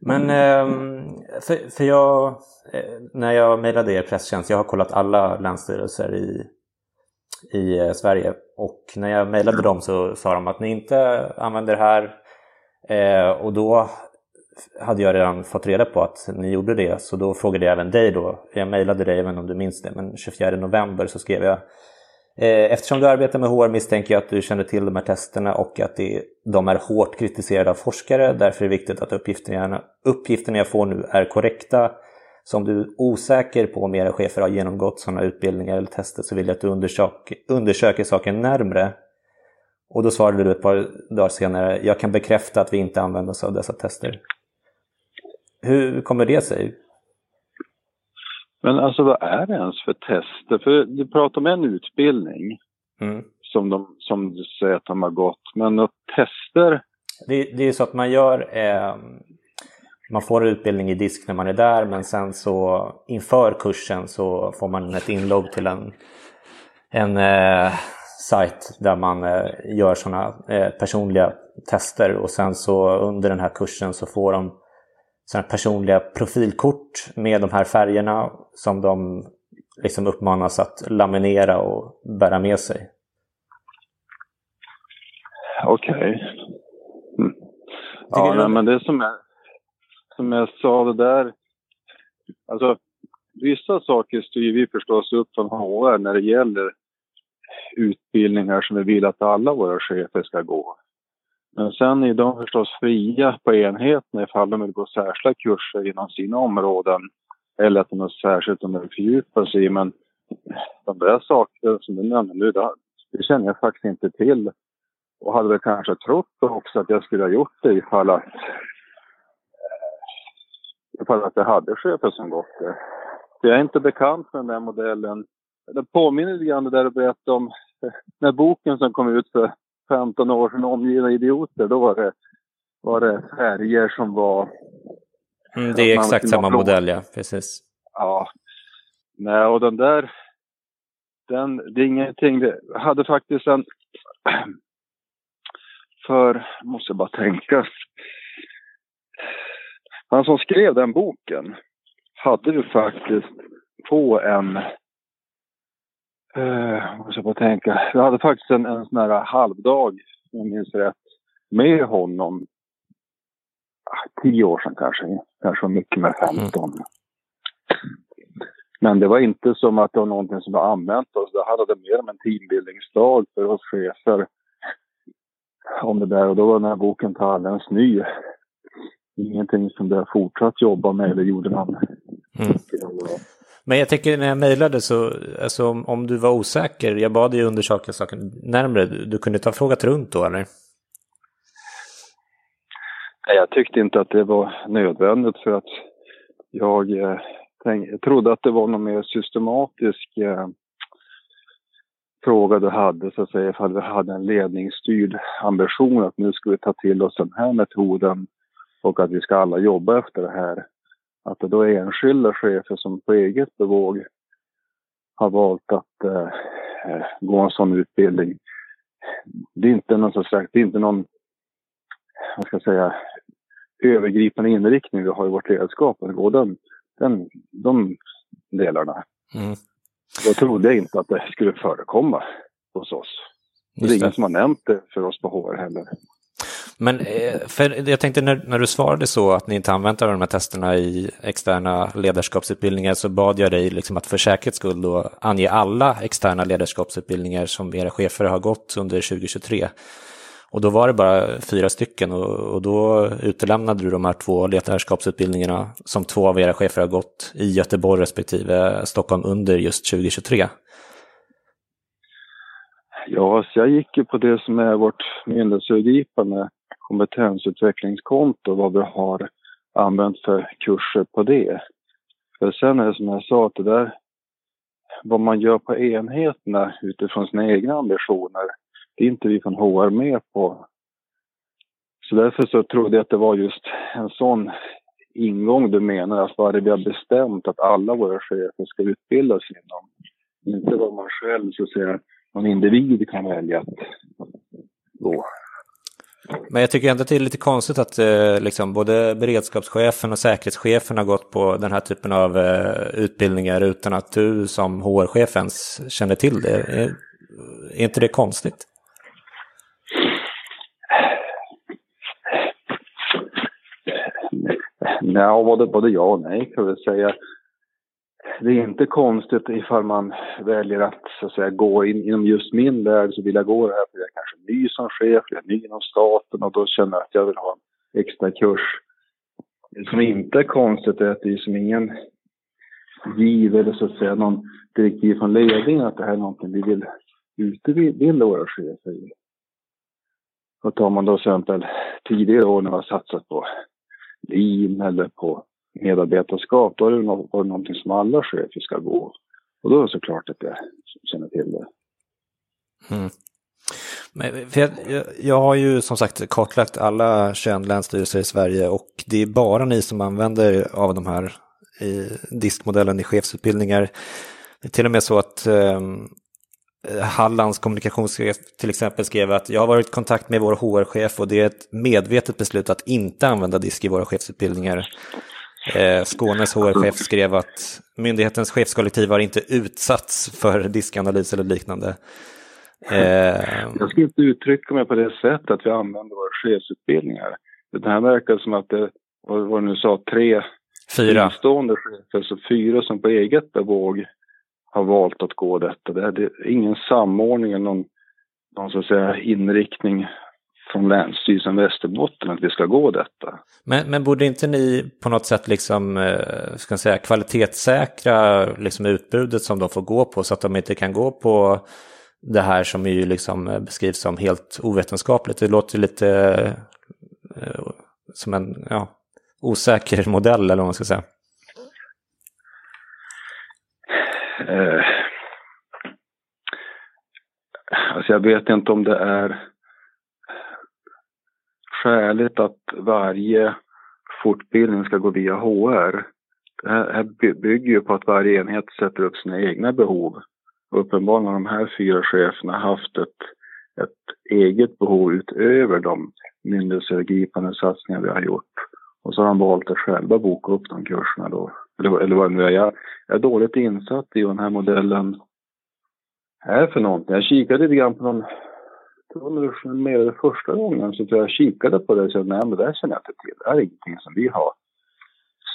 Men ehm, för, för jag, eh, när jag mejlade er presstjänst, jag har kollat alla länsstyrelser i, i eh, Sverige och när jag mejlade dem så sa de att ni inte använder det här eh, och då hade jag redan fått reda på att ni gjorde det så då frågade jag även dig då. Jag mejlade dig, även om du minns det, men 24 november så skrev jag Eh, eftersom du arbetar med HR misstänker jag att du känner till de här testerna och att de är hårt kritiserade av forskare. Därför är det viktigt att uppgifterna, uppgifterna jag får nu är korrekta. Så om du är osäker på om era chefer har genomgått sådana utbildningar eller tester så vill jag att du undersöker, undersöker saken närmre. Och då svarade du ett par dagar senare, jag kan bekräfta att vi inte använder oss av dessa tester. Hur kommer det sig? Men alltså vad är det ens för tester? För du pratar om en utbildning mm. som, de, som du säger att de har gått. Men något tester? Det, det är så att man gör eh, man får utbildning i disk när man är där men sen så inför kursen så får man ett inlogg till en, en eh, sajt där man eh, gör sådana eh, personliga tester och sen så under den här kursen så får de sådana personliga profilkort med de här färgerna som de liksom uppmanas att laminera och bära med sig. Okej. Okay. Mm. Ja, nej, men det som är som jag sa det där. Alltså vissa saker styr vi förstås upp från HR när det gäller utbildningar som vi vill att alla våra chefer ska gå. Men sen är de förstås fria på enheten ifall de vill gå särskilda kurser inom sina områden eller att de har särskilt de vill fördjupa sig i. Men de där sakerna som du nämner nu, det känner jag faktiskt inte till. Och hade väl kanske trott också att jag skulle ha gjort det ifall att, eh, ifall att jag hade chefer som gått det. Jag är inte bekant med den där modellen. Det påminner lite grann det där du berättade om när boken som kom ut för 15 år sedan omgivna idioter, då var det, var det färger som var... Mm, det är exakt samma modell, ja. Precis. Ja. Nej, och den där... Den, det är ingenting... Det hade faktiskt en... För, måste jag bara tänka. Han som skrev den boken hade ju faktiskt på en Eh, jag tänka. Jag hade faktiskt en, en sån här halvdag, om jag minns rätt, med honom. tio år sedan kanske. Kanske var mycket med 15. Mm. Men det var inte som att det var någonting som vi använt oss. Det handlade mer om en teambildningsdag för oss chefer. Om det där och då var den här boken alldeles ny. Ingenting som har fortsatt jobba med eller gjorde någon. Mm. Men jag tänker när jag mejlade så, alltså om, om, du var osäker, jag bad dig undersöka saken närmre, du, du kunde ta frågat runt då eller? Jag tyckte inte att det var nödvändigt för att jag, eh, tänk, trodde att det var någon mer systematisk eh, fråga du hade, så att säga, ifall vi hade en ledningsstyrd ambition att nu ska vi ta till oss den här metoden och att vi ska alla jobba efter det här. Att det då är enskilda chefer som på eget bevåg har valt att eh, eh gå en sån utbildning. Det är inte någon, så sagt, det är inte någon, vad ska jag säga, övergripande inriktning vi har i vårt ledarskap. Att gå den, den, de delarna. Mm. Då trodde jag inte att det skulle förekomma hos oss. det är ingen som har nämnt det för oss på HR heller. Men eh, för jag tänkte när, när du svarade så att ni inte använt de här testerna i externa ledarskapsutbildningar så bad jag dig liksom att för säkerhets skull då ange alla externa ledarskapsutbildningar som era chefer har gått under 2023. Och då var det bara fyra stycken och, och då utelämnade du de här två ledarskapsutbildningarna som två av era chefer har gått i Göteborg respektive Stockholm under just 2023. Ja, så jag gick ju på det som är vårt myndighetsövergripande kompetensutvecklingskonto, vad vi har använt för kurser på det. För sen är det som jag sa, att det där, vad man gör på enheterna utifrån sina egna ambitioner, det är inte vi från HR med på. Så därför så trodde jag att det var just en sån ingång du menar, att vad det vi har bestämt att alla våra chefer ska utbildas inom? Inte vad man själv så att säga någon individ kan välja att gå. Men jag tycker ändå att det är lite konstigt att eh, liksom, både beredskapschefen och säkerhetschefen har gått på den här typen av eh, utbildningar utan att du som HR-chef ens känner till det. Är, är inte det konstigt? Nej, både, både ja och nej kan jag säga det är inte konstigt ifall man väljer att, så att säga, gå in inom just min värld så vill jag gå det här för jag är kanske ny som chef, jag är ny inom staten och då känner jag att jag vill ha en extra kurs. Det som inte är konstigt är att det är som ingen giv eller så att säga någon direktiv från ledningen att det här är någonting vi vill utbilda våra chefer i. Och tar man då till exempel tidigare år när man har satsat på lean eller på medarbetarskap, då är det, no det någonting som alla chefer ska gå. Och då är det såklart att jag känner till det. Mm. Men, för jag, jag, har ju som sagt kartlagt alla 21 länsstyrelser i Sverige och det är bara ni som använder av de här i diskmodellen i chefsutbildningar. Det är till och med så att eh, Hallands kommunikationschef till exempel skrev att jag har varit i kontakt med vår HR-chef och det är ett medvetet beslut att inte använda disk i våra chefsutbildningar. Eh, Skånes HR-chef skrev att myndighetens chefskollektiv har inte utsatts för diskanalys eller liknande. Eh, jag ska inte uttrycka mig på det sättet att vi använder våra chefsutbildningar. Det här verkar som att det, vad du nu sa, tre fyra. fristående chefer, alltså fyra som på eget bevåg har valt att gå detta. Det är ingen samordning eller någon, någon så att säga, inriktning från Länsstyrelsen Västerbotten att vi ska gå detta. Men, men borde inte ni på något sätt liksom, eh, ska säga, kvalitetssäkra liksom utbudet som de får gå på så att de inte kan gå på det här som ju liksom eh, beskrivs som helt ovetenskapligt. Det låter lite eh, som en ja, osäker modell eller vad man ska säga. Eh, alltså jag vet inte om det är skäligt att varje fortbildning ska gå via HR. Det här bygger ju på att varje enhet sätter upp sina egna behov. uppenbarligen har de här fyra cheferna haft ett, ett eget behov utöver de myndighetsövergripande satsningar vi har gjort. Och så har de valt att själva boka upp de kurserna då. Eller, eller vad det nu är. Jag, jag är dåligt insatt i vad den här modellen är för någonting. Jag kikade lite grann på någon under mer det första gången så jag kikade på det och sa nej men det här känner jag inte till. Det här är ingenting som vi har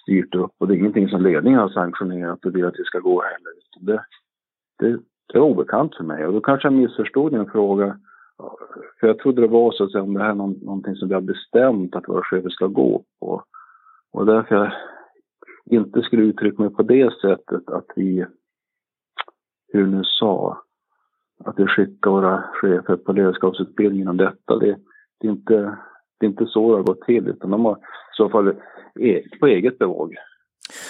styrt upp och det är ingenting som ledningen har sanktionerat och vill att vi ska gå heller. Det, det, det är obekant för mig och då kanske jag missförstod din fråga. För jag trodde det var så att säga, om det här är någonting som vi har bestämt att våra chefer ska gå på. Och därför jag inte skulle uttrycka mig på det sättet att vi, hur nu sa, att vi skickar våra chefer på ledarskapsutbildning om detta. Det, det, är inte, det är inte så det har gått till utan de har i så fall e, på eget bevåg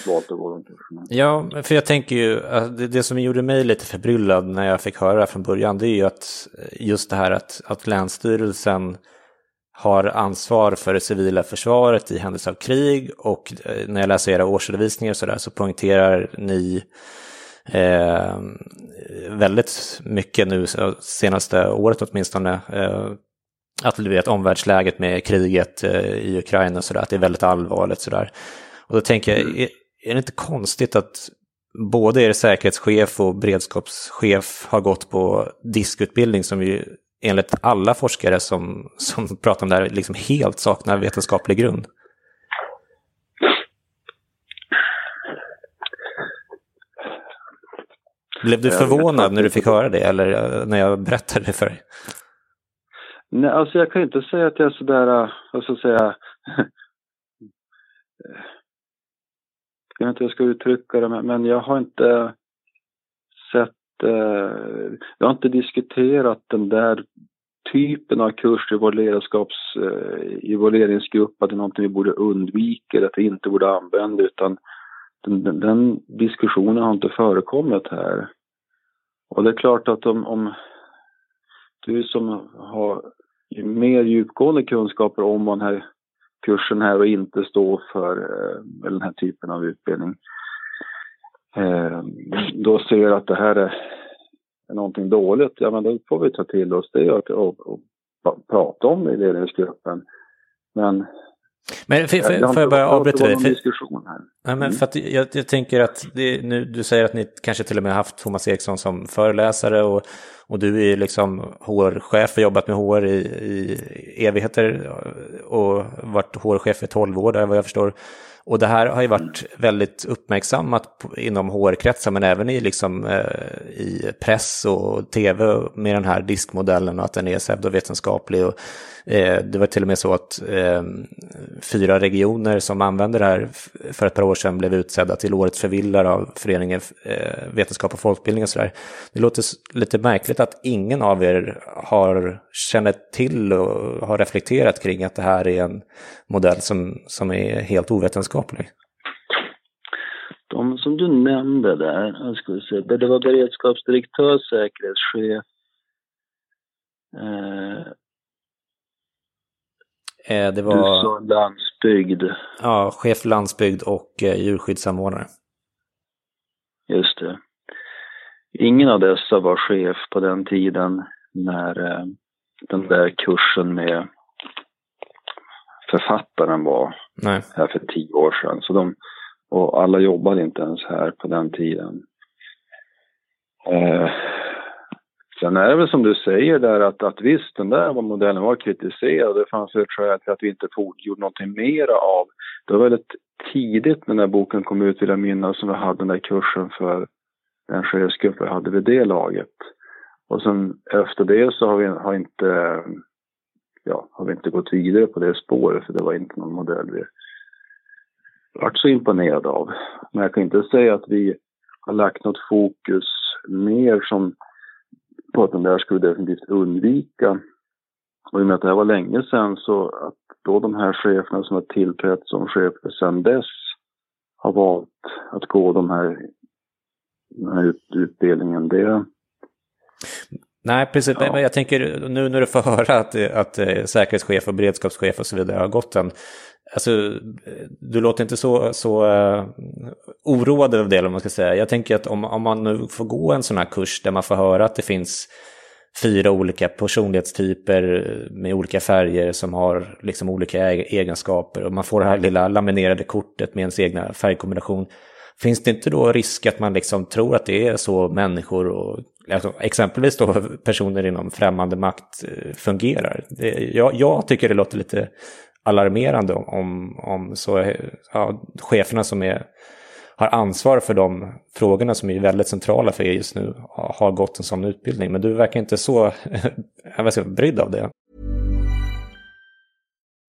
valt att gå de kurserna. Ja, för jag tänker ju, alltså, det, det som gjorde mig lite förbryllad när jag fick höra det från början, det är ju att eh, just det här att, att Länsstyrelsen har ansvar för det civila försvaret i händelse av krig och eh, när jag läser era årsredovisningar så, där, så poängterar ni eh, väldigt mycket nu, senaste året åtminstone, eh, att du vet omvärldsläget med kriget eh, i Ukraina så där, att det är väldigt allvarligt så där. Och då tänker jag, är, är det inte konstigt att både er säkerhetschef och beredskapschef har gått på diskutbildning som ju enligt alla forskare som, som pratar om det här liksom helt saknar vetenskaplig grund? Blev du förvånad när du fick höra det eller eh, när jag berättade det för dig? Nej, alltså jag kan inte säga att jag är sådär, eh, vad ska jag säga, jag vet inte hur jag ska uttrycka det, men jag har inte sett, eh, jag har inte diskuterat den där typen av kurs i vår ledarskaps, i vår ledningsgrupp, att det är någonting vi borde undvika, att vi inte borde använda, utan den, den, den, diskussionen har inte förekommit här. Och det är klart att om, om du som har mer djupgående kunskaper om vad den här kursen här och inte står för eh, den här typen av utbildning. Eh, då ser att det här är, är någonting dåligt, ja men då får vi ta till oss det och, och, och prata om det i ledningsgruppen. Men men för, för, får jag bara avbryta dig? För, ja, men mm. för att jag, jag tänker att det, nu, du säger att ni kanske till och med haft Thomas Eriksson som föreläsare och, och du är liksom HR-chef och jobbat med HR i, i evigheter och varit HR-chef i 12 år där vad jag förstår. Och det här har ju varit väldigt uppmärksammat inom HR-kretsar men även i, liksom, eh, i press och tv med den här diskmodellen och att den är pseudovetenskaplig. Och, Eh, det var till och med så att eh, fyra regioner som använder det här för ett par år sedan blev utsedda till årets förvillare av föreningen eh, Vetenskap och folkbildning och sådär. Det låter lite märkligt att ingen av er har känner till och har reflekterat kring att det här är en modell som, som är helt ovetenskaplig. De som du nämnde där, jag skulle säga, det var beredskapsdirektör, säkerhetschef, Eh, det var... Du sa landsbygd. Ja, chef landsbygd och eh, djurskyddssamordnare. Just det. Ingen av dessa var chef på den tiden när eh, den där kursen med författaren var Nej. här för tio år sedan. Så de, och alla jobbade inte ens här på den tiden. Eh, Sen är det väl som du säger där att, att visst, den där modellen var kritiserad. Det fanns ett skäl till att vi inte gjorde någonting mera av. Det var väldigt tidigt när den här boken kom ut, vill jag minnas, som vi hade den där kursen för den chefsgrupp vi hade vid det laget. Och sen efter det så har vi har inte, ja, har vi inte gått vidare på det spåret, för det var inte någon modell vi varit så imponerade av. Men jag kan inte säga att vi har lagt något fokus mer som på att den där skulle definitivt undvika. Och i och med att det här var länge sedan så att då de här cheferna som har tillträtt som chefer sedan dess har valt att gå de här, den här utbildningen, det... Nej, precis. Ja. Men jag tänker nu när du får höra att, att eh, säkerhetschef och beredskapschef och så vidare har gått en Alltså, eh, du låter inte så, så uh, oroad över det, om man ska säga. Jag tänker att om, om man nu får gå en sån här kurs där man får höra att det finns fyra olika personlighetstyper eh, med olika färger som har liksom olika egenskaper och man får det här lilla laminerade kortet med ens egna färgkombination. Finns det inte då risk att man liksom tror att det är så människor och alltså, exempelvis då personer inom främmande makt fungerar? Det, jag, jag tycker det låter lite alarmerande om, om så, ja, cheferna som är, har ansvar för de frågorna som är väldigt centrala för er just nu har gått en sån utbildning. Men du verkar inte så jag säga, brydd av det.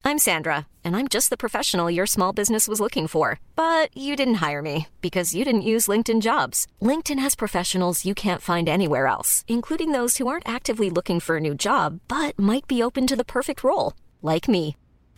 I'm Sandra and I'm just the professional your small business was looking for. But you didn't hire me because you didn't use LinkedIn jobs. LinkedIn has professionals you can't find anywhere else, including those who aren't actively looking for a new job but might be open to the perfect role, like me.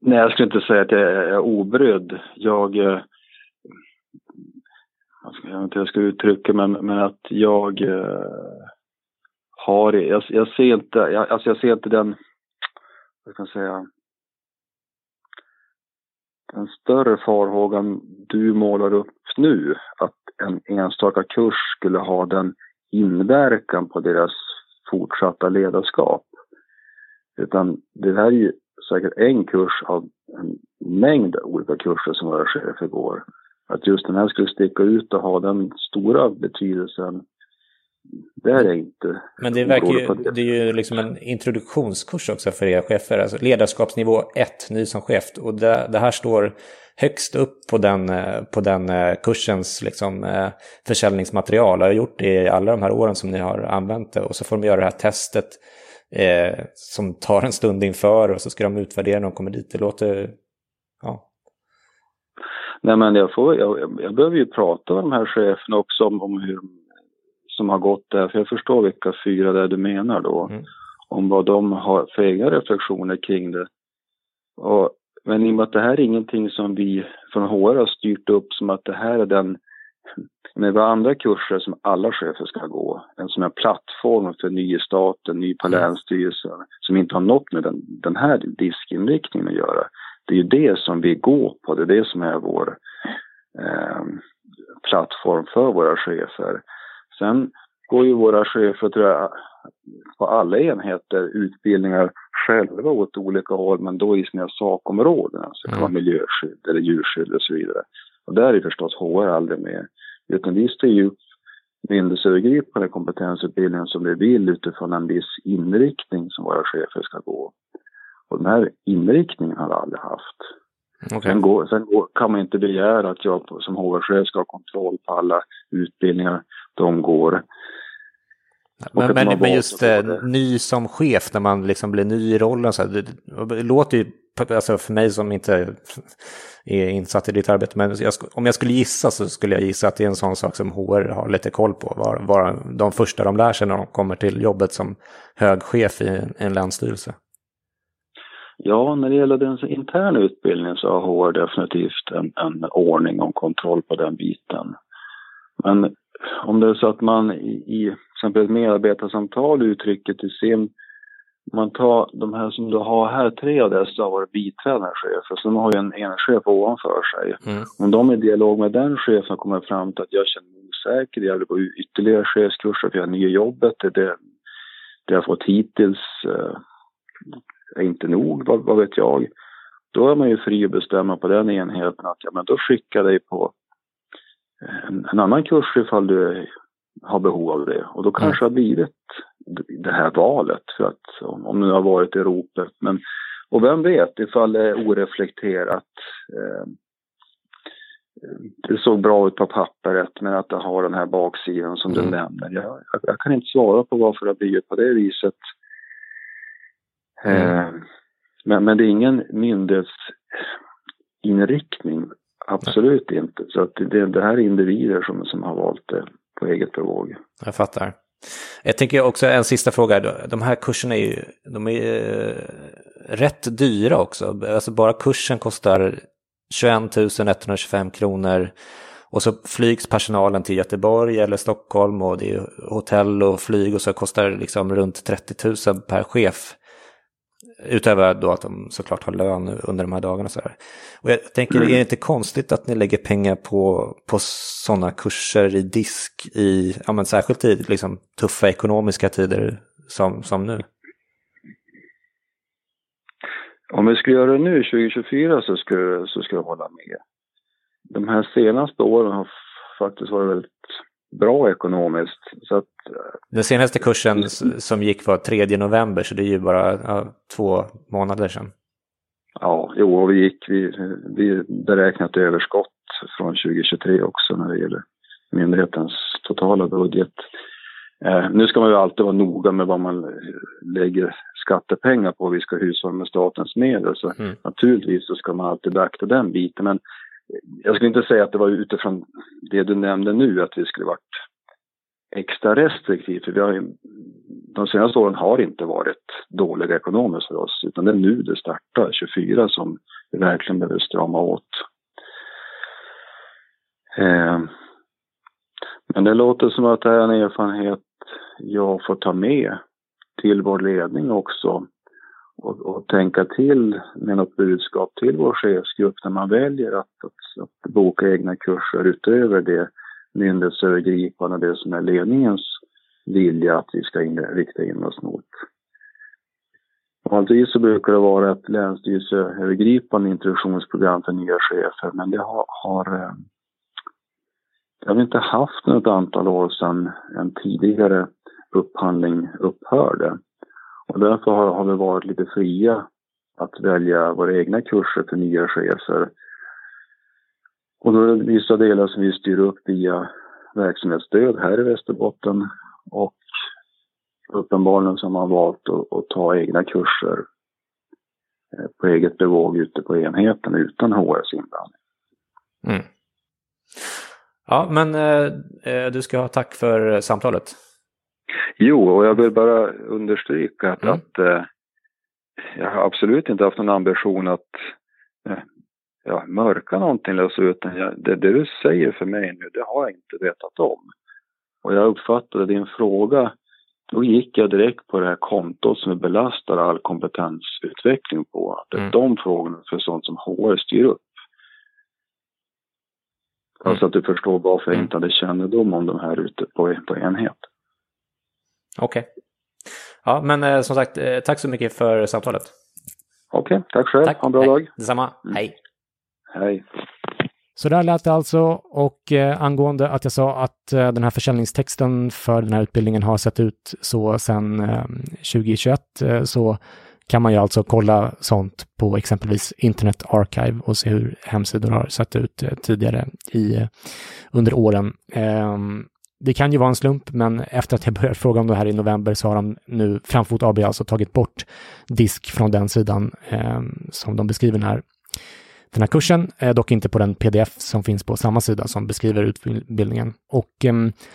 Nej, jag skulle inte säga att jag är obrydd. Jag, eh, jag vet inte hur jag ska uttrycka men, men att jag eh, har, jag, jag ser inte, jag, alltså jag ser inte den, vad ska jag säga, den större farhågan du målar upp nu, att en enstaka kurs skulle ha den inverkan på deras fortsatta ledarskap. Utan det här är ju säkert en kurs av en mängd olika kurser som våra chefer går. Att just den här skulle sticka ut och ha den stora betydelsen, det är det inte. Men det, verkar ju, det. det är ju liksom en introduktionskurs också för era chefer, alltså ledarskapsnivå 1, ny som chef. Och det, det, här står högst upp på den, på den eh, kursens liksom, eh, försäljningsmaterial. Jag har gjort det i alla de här åren som ni har använt det. Och så får de göra det här testet eh, som tar en stund inför och så ska de utvärdera när de kommer dit. Det låter, ja. Nej men jag, får, jag, jag behöver ju prata med de här cheferna också om, om hur som har gått där, för jag förstår vilka fyra det är du menar då. Mm. Om vad de har för egna reflektioner kring det. Och, men i och med att det här är ingenting som vi från HR har styrt upp som att det här är den men vi har andra kurser som alla chefer ska gå. En som är plattform för nystaten, ny på länsstyrelsen, som inte har något med den, den här diskinriktningen att göra. Det är ju det som vi går på, det är det som är vår eh, plattform för våra chefer. Sen går ju våra chefer, tror jag, på alla enheter utbildningar själva åt olika håll, men då i sina sakområden. Alltså det kan vara mm. miljöskydd eller djurskydd och så vidare. Och där är förstås HR aldrig med. Utan vi styr ju myndighetsövergripande kompetensutbildningen som vi vill utifrån en viss inriktning som våra chefer ska gå. Och den här inriktningen har vi aldrig haft. Okay. Sen, går, sen går, kan man inte begära att jag som HR-chef ska ha kontroll på alla utbildningar de går. Men, men, men just ny som chef, när man liksom blir ny i rollen, så här, det, det låter ju, alltså för mig som inte är insatt i ditt arbete, men jag, om jag skulle gissa så skulle jag gissa att det är en sån sak som HR har lite koll på, Var, var de första de lär sig när de kommer till jobbet som hög chef i en, en länsstyrelse. Ja, när det gäller den interna utbildningen så har HR definitivt en, en ordning och kontroll på den biten. Men om det är så att man i, i exempel ett medarbetarsamtal uttrycker till sin, man tar de här som du har här, tre av dessa har varit biträdande chefer, så de har ju en enchef ovanför sig. Mm. Om de i dialog med den chefen kommer fram till att jag känner mig osäker, jag vill gå ytterligare chefskurser för jag har nya jobbet, det, det, det jag fått hittills eh, är inte nog, vad, vad vet jag. Då är man ju fri att bestämma på den enheten att ja, men då skickar jag dig på en, en annan kurs ifall du har behov av det. Och då kanske mm. har blivit det här valet för att om, du har varit i ropet. Men, och vem vet ifall det är oreflekterat. Eh, det såg bra ut på pappret men att det har den här baksidan som mm. du nämner. Jag, jag, jag, kan inte svara på varför det har blivit på det viset. Mm. Eh, men, men det är ingen myndighetsinriktning. Absolut Nej. inte. Så att det, det här är individer som, som har valt det på eget bevåg. Jag fattar. Jag tänker också en sista fråga. De här kurserna är ju de är eh, rätt dyra också. Alltså bara kursen kostar 21 125 kronor. Och så flygs personalen till Göteborg eller Stockholm och det är hotell och flyg och så kostar det liksom runt 30 000 per chef. Utöver då att de såklart har lön under de här dagarna. Så här. Och jag tänker, mm. är det inte konstigt att ni lägger pengar på, på sådana kurser i disk i, ja men särskilt i liksom, tuffa ekonomiska tider som, som nu? Om vi skulle göra det nu 2024 så skulle, så skulle jag hålla med. De här senaste åren har faktiskt varit väldigt bra ekonomiskt. Så att, Den senaste kursen som gick var 3 november, så det är ju bara ja, två månader sedan. Ja, jo, och vi gick, vi, vi beräknat överskott från 2023 också när det gäller myndighetens totala budget. Eh, nu ska man ju alltid vara noga med vad man lägger skattepengar på. Vi ska hushålla med statens medel. Så mm. naturligtvis så ska man alltid beakta den biten. Men jag skulle inte säga att det var utifrån det du nämnde nu att vi skulle varit extra restriktiva. För vi har, de senaste åren har inte varit dåliga ekonomiskt för oss. Utan det är nu det startar, 24, som vi verkligen behöver strama åt. Eh, men det låter som att det är en erfarenhet jag får ta med till vår ledning också och, och, tänka till med något budskap till vår chefsgrupp när man väljer att, att, att boka egna kurser utöver det myndighetsövergripande, det som är ledningens vilja att vi ska in, rikta in oss mot. Vanligtvis så brukar det vara ett länsstyrelseövergripande introduktionsprogram för nya chefer, men det har, har eh, det har vi inte haft något antal år sedan en tidigare upphandling upphörde. Och därför har, har vi varit lite fria att välja våra egna kurser för nya chefer. Och då är det vissa delar som vi styr upp via verksamhetsstöd här i Västerbotten och uppenbarligen så har man valt att, att ta egna kurser eh, på eget bevåg ute på enheten utan HRs inblandning. Mm. Ja, men eh, eh, du ska ha tack för eh, samtalet. Jo, och jag vill bara understryka att, mm. att eh, jag har absolut inte haft någon ambition att eh, ja, mörka någonting eller så, utan jag, det, det du säger för mig nu, det har jag inte vetat om. Och jag uppfattade din fråga, då gick jag direkt på det här kontot som vi belastar all kompetensutveckling på. Det är mm. de frågorna för sånt som HR styr upp. Mm. Alltså att du förstår varför jag mm. inte hade kännedom om de här ute på, på enhet. Okej. Okay. Ja, men eh, som sagt, eh, tack så mycket för samtalet. Okej, okay, tack själv. Tack. Ha en bra Hej. dag. Detsamma. Mm. Hej. Hej. Så där lät det alltså och eh, angående att jag sa att eh, den här försäljningstexten för den här utbildningen har sett ut så sedan eh, 2021 eh, så kan man ju alltså kolla sånt på exempelvis Internet Archive och se hur hemsidor har sett ut eh, tidigare i, under åren. Det kan ju vara en slump, men efter att jag började fråga om det här i november så har de nu, Framfot AB, alltså tagit bort disk från den sidan eh, som de beskriver den här, den här kursen, eh, dock inte på den pdf som finns på samma sida som beskriver utbildningen. Och eh,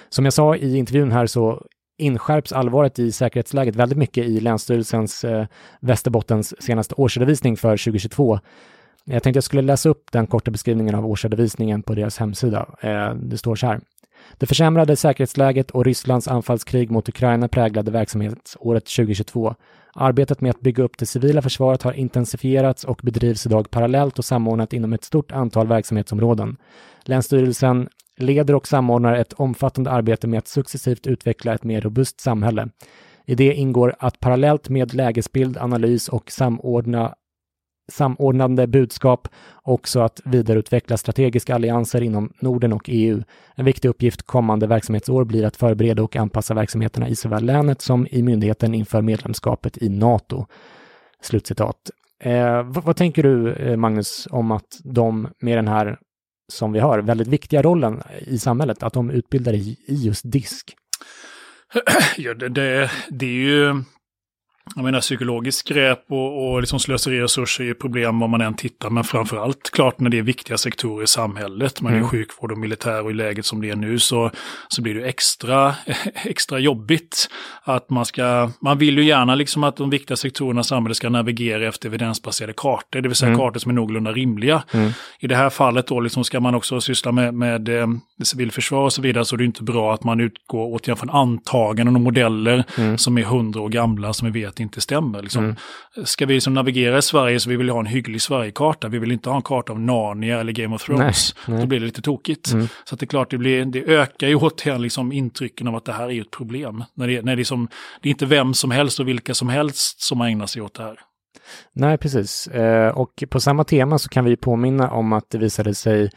som jag sa i intervjun här så inskärps allvaret i säkerhetsläget väldigt mycket i Länsstyrelsens eh, Västerbottens senaste årsredovisning för 2022. Jag tänkte jag skulle läsa upp den korta beskrivningen av årsredovisningen på deras hemsida. Eh, det står så här. Det försämrade säkerhetsläget och Rysslands anfallskrig mot Ukraina präglade verksamhetsåret 2022. Arbetet med att bygga upp det civila försvaret har intensifierats och bedrivs idag parallellt och samordnat inom ett stort antal verksamhetsområden. Länsstyrelsen leder och samordnar ett omfattande arbete med att successivt utveckla ett mer robust samhälle. I det ingår att parallellt med lägesbild, analys och samordna samordnande budskap, också att vidareutveckla strategiska allianser inom Norden och EU. En viktig uppgift kommande verksamhetsår blir att förbereda och anpassa verksamheterna i såväl länet som i myndigheten inför medlemskapet i NATO. Slutcitat. Eh, vad, vad, tänker du, eh, Magnus, om att de med den här, som vi hör, väldigt viktiga rollen i samhället, att de utbildar i, i just disk? Ja, det, det, det är ju jag menar psykologiskt skräp och, och liksom slöseri resurser är ju problem var man än tittar. Men framför allt klart när det är viktiga sektorer i samhället. Man mm. är sjukvård och militär och i läget som det är nu så, så blir det extra, extra jobbigt. Att man ska, man vill ju gärna liksom att de viktiga sektorerna i samhället ska navigera efter evidensbaserade kartor. Det vill säga mm. kartor som är någorlunda rimliga. Mm. I det här fallet då liksom ska man också syssla med, med eh, civilförsvar och så vidare. Så det är inte bra att man utgår återigen från antaganden och modeller mm. som är hundra år gamla som vi vet att inte stämmer. Liksom. Mm. Ska vi liksom navigera i Sverige så vi vill ha en hygglig Sverigekarta. Vi vill inte ha en karta av Narnia eller Game of Thrones. Nej, nej. Då blir det lite tokigt. Mm. Så det är klart, det, blir, det ökar ju återigen liksom intrycken av att det här är ett problem. När det, när det, som, det är inte vem som helst och vilka som helst som ägnar sig åt det här. Nej, precis. Eh, och på samma tema så kan vi påminna om att det visade sig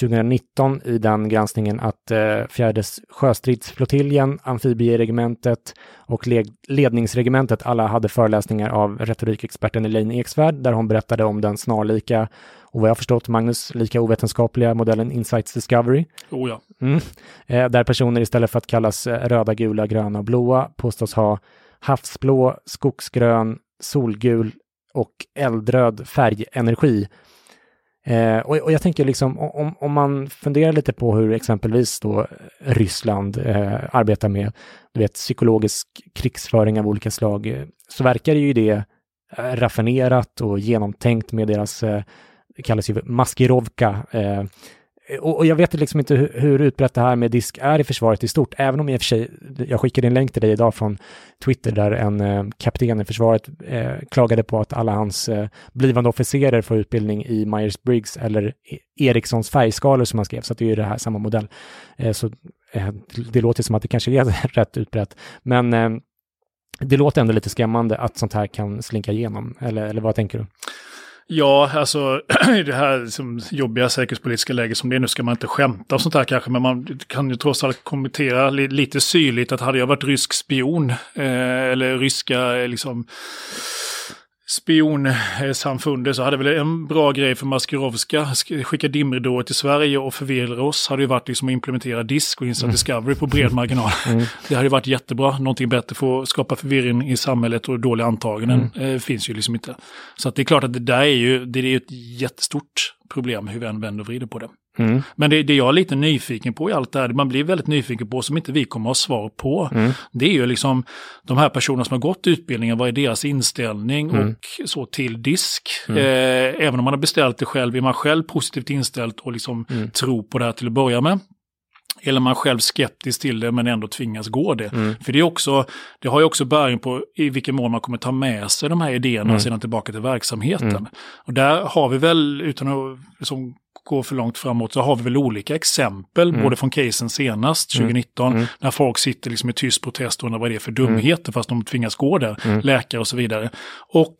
2019 i den granskningen att eh, fjärde sjöstridsflottiljen, amfibieregementet och le ledningsregementet alla hade föreläsningar av retorikexperten Elaine Eksvärd där hon berättade om den snarlika och vad jag förstått, Magnus, lika ovetenskapliga modellen Insights Discovery. Oh ja. Mm. Eh, där personer istället för att kallas eh, röda, gula, gröna och blåa påstås ha havsblå, skogsgrön, solgul och eldröd färgenergi Eh, och, och, jag tänker liksom om, om man funderar lite på hur exempelvis då eh, Ryssland eh, arbetar med du vet, psykologisk krigsföring av olika slag, eh, så verkar ju det eh, raffinerat och genomtänkt med deras, eh, det kallas ju maskirovka, eh, Eh, och, och, jag vet liksom inte hur, hur utbrett det här med disk är i försvaret i stort, även om jag i och för sig, jag skickade en länk till dig idag från Twitter där en eh, kapten i försvaret eh, klagade på att alla hans eh, blivande officerer får utbildning i Myers-Briggs eller e-, Ericssons färgskalor som han skrev, så det är ju det här samma modell. Eh, så eh, det låter som att det kanske är rätt utbrett, men eh, det låter ändå lite skrämmande att sånt här kan slinka igenom, eller, eller vad tänker du? Ja, alltså i det här liksom, jobbiga säkerhetspolitiska läget som det är nu ska man inte skämta och sånt här kanske, men man kan ju trots allt kommentera li lite syrligt att hade jag varit rysk spion eh, eller ryska eh, liksom spionsamfundet så hade väl en bra grej för Maskirovska, skicka dimridåer till Sverige och förvirra oss, hade ju varit liksom att implementera disk och Instant mm. Discovery på bred marginal. Mm. Det hade ju varit jättebra, någonting bättre för att skapa förvirring i samhället och dåliga antaganden mm. eh, finns ju liksom inte. Så det är klart att det där är ju, det är ju ett jättestort problem hur vi än vänder och vrider på det. Mm. Men det, det jag är lite nyfiken på i allt det här, man blir väldigt nyfiken på som inte vi kommer att ha svar på, mm. det är ju liksom de här personerna som har gått utbildningen, vad är deras inställning mm. och så till disk. Mm. Eh, även om man har beställt det själv, är man själv positivt inställd och liksom mm. tror på det här till att börja med? Eller man själv skeptisk till det men ändå tvingas gå det. Mm. För det, är också, det har ju också bäring på i vilken mån man kommer ta med sig de här idéerna mm. sedan tillbaka till verksamheten. Mm. Och där har vi väl, utan att liksom gå för långt framåt, så har vi väl olika exempel, mm. både från casen senast, 2019, mm. mm. när folk sitter liksom i tyst protest och undrar vad det är för dumheter, mm. fast de tvingas gå där, mm. läkare och så vidare. Och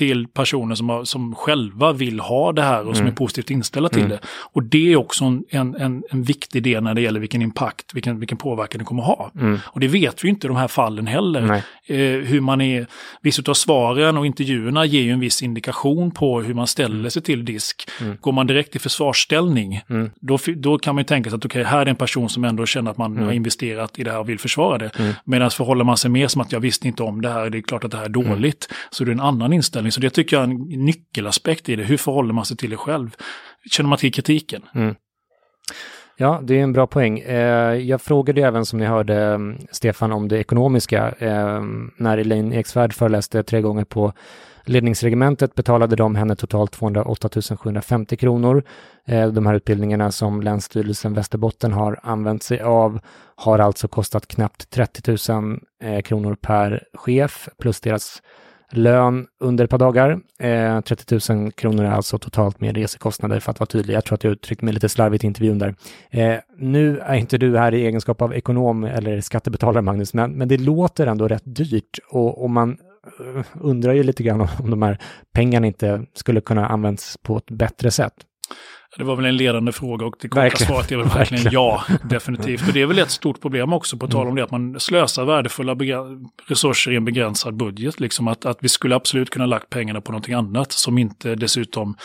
till personer som, har, som själva vill ha det här och som mm. är positivt inställda till mm. det. Och det är också en, en, en viktig del när det gäller vilken impact, vilken, vilken påverkan det kommer ha. Mm. Och det vet vi inte i de här fallen heller. Eh, hur man är, vissa av svaren och intervjuerna ger ju en viss indikation på hur man ställer mm. sig till disk. Mm. Går man direkt i försvarsställning, mm. då, då kan man ju tänka sig att okej, okay, här är en person som ändå känner att man har investerat i det här och vill försvara det. Medan förhåller man sig mer som att jag visste inte om det här, det är klart att det här är dåligt, så det är en annan inställning inställning. Så det tycker jag är en nyckelaspekt i det. Hur förhåller man sig till det själv? Känner man till kritiken? Mm. Ja, det är en bra poäng. Eh, jag frågade även, som ni hörde, mm, Stefan, om det ekonomiska. Eh, när Elaine Eksvärd föreläste tre gånger på ledningsregementet betalade de henne totalt 208 750 kronor. Eh, de här utbildningarna som Länsstyrelsen Västerbotten har använt sig av har alltså kostat knappt 30 000 kronor per chef plus deras lön under ett par dagar. Eh, 30 000 kronor är alltså totalt med resekostnader för att vara tydlig. Jag tror att jag uttryckte mig lite slarvigt i intervjun där. Eh, nu är inte du här i egenskap av ekonom eller skattebetalare, Magnus, men, men det låter ändå rätt dyrt och och man eh, undrar ju lite grann om de här pengarna inte skulle kunna användas på ett bättre sätt. Det var väl en ledande fråga och det korta svaret är väl verkligen, verkligen ja, definitivt. Och det är väl ett stort problem också på tal om det att man slösar värdefulla resurser i en begränsad budget. Liksom att, att vi skulle absolut kunna lagt pengarna på någonting annat som inte dessutom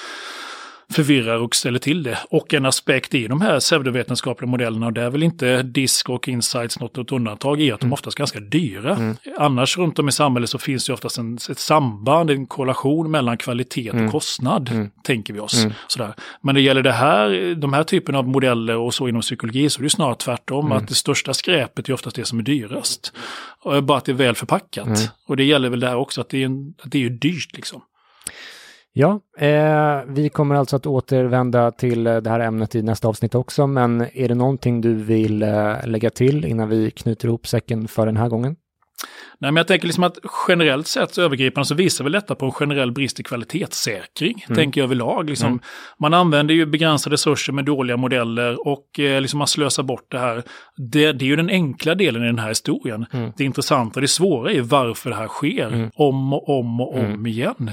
förvirrar och ställer till det. Och en aspekt i de här pseudovetenskapliga modellerna, och det är väl inte DISC och Insights något, något undantag, är att de mm. oftast är ganska dyra. Mm. Annars runt om i samhället så finns det oftast en, ett samband, en korrelation mellan kvalitet och mm. kostnad, mm. tänker vi oss. Mm. Sådär. Men det gäller det här, de här typen av modeller och så inom psykologi så är det snarare tvärtom, att det största skräpet är oftast det som är dyrast. Och bara att det är väl förpackat. Och det gäller väl det här också, att det är, att det är dyrt liksom. Ja, eh, vi kommer alltså att återvända till eh, det här ämnet i nästa avsnitt också, men är det någonting du vill eh, lägga till innan vi knyter ihop säcken för den här gången? Nej, men jag tänker liksom att generellt sett så övergripande så visar väl detta på en generell brist i kvalitetssäkring, mm. tänker jag överlag. Liksom, mm. Man använder ju begränsade resurser med dåliga modeller och eh, liksom man slösar bort det här. Det, det, är ju den enkla delen i den här historien. Mm. Det intressanta, det svåra är varför det här sker mm. om och om och om mm. igen.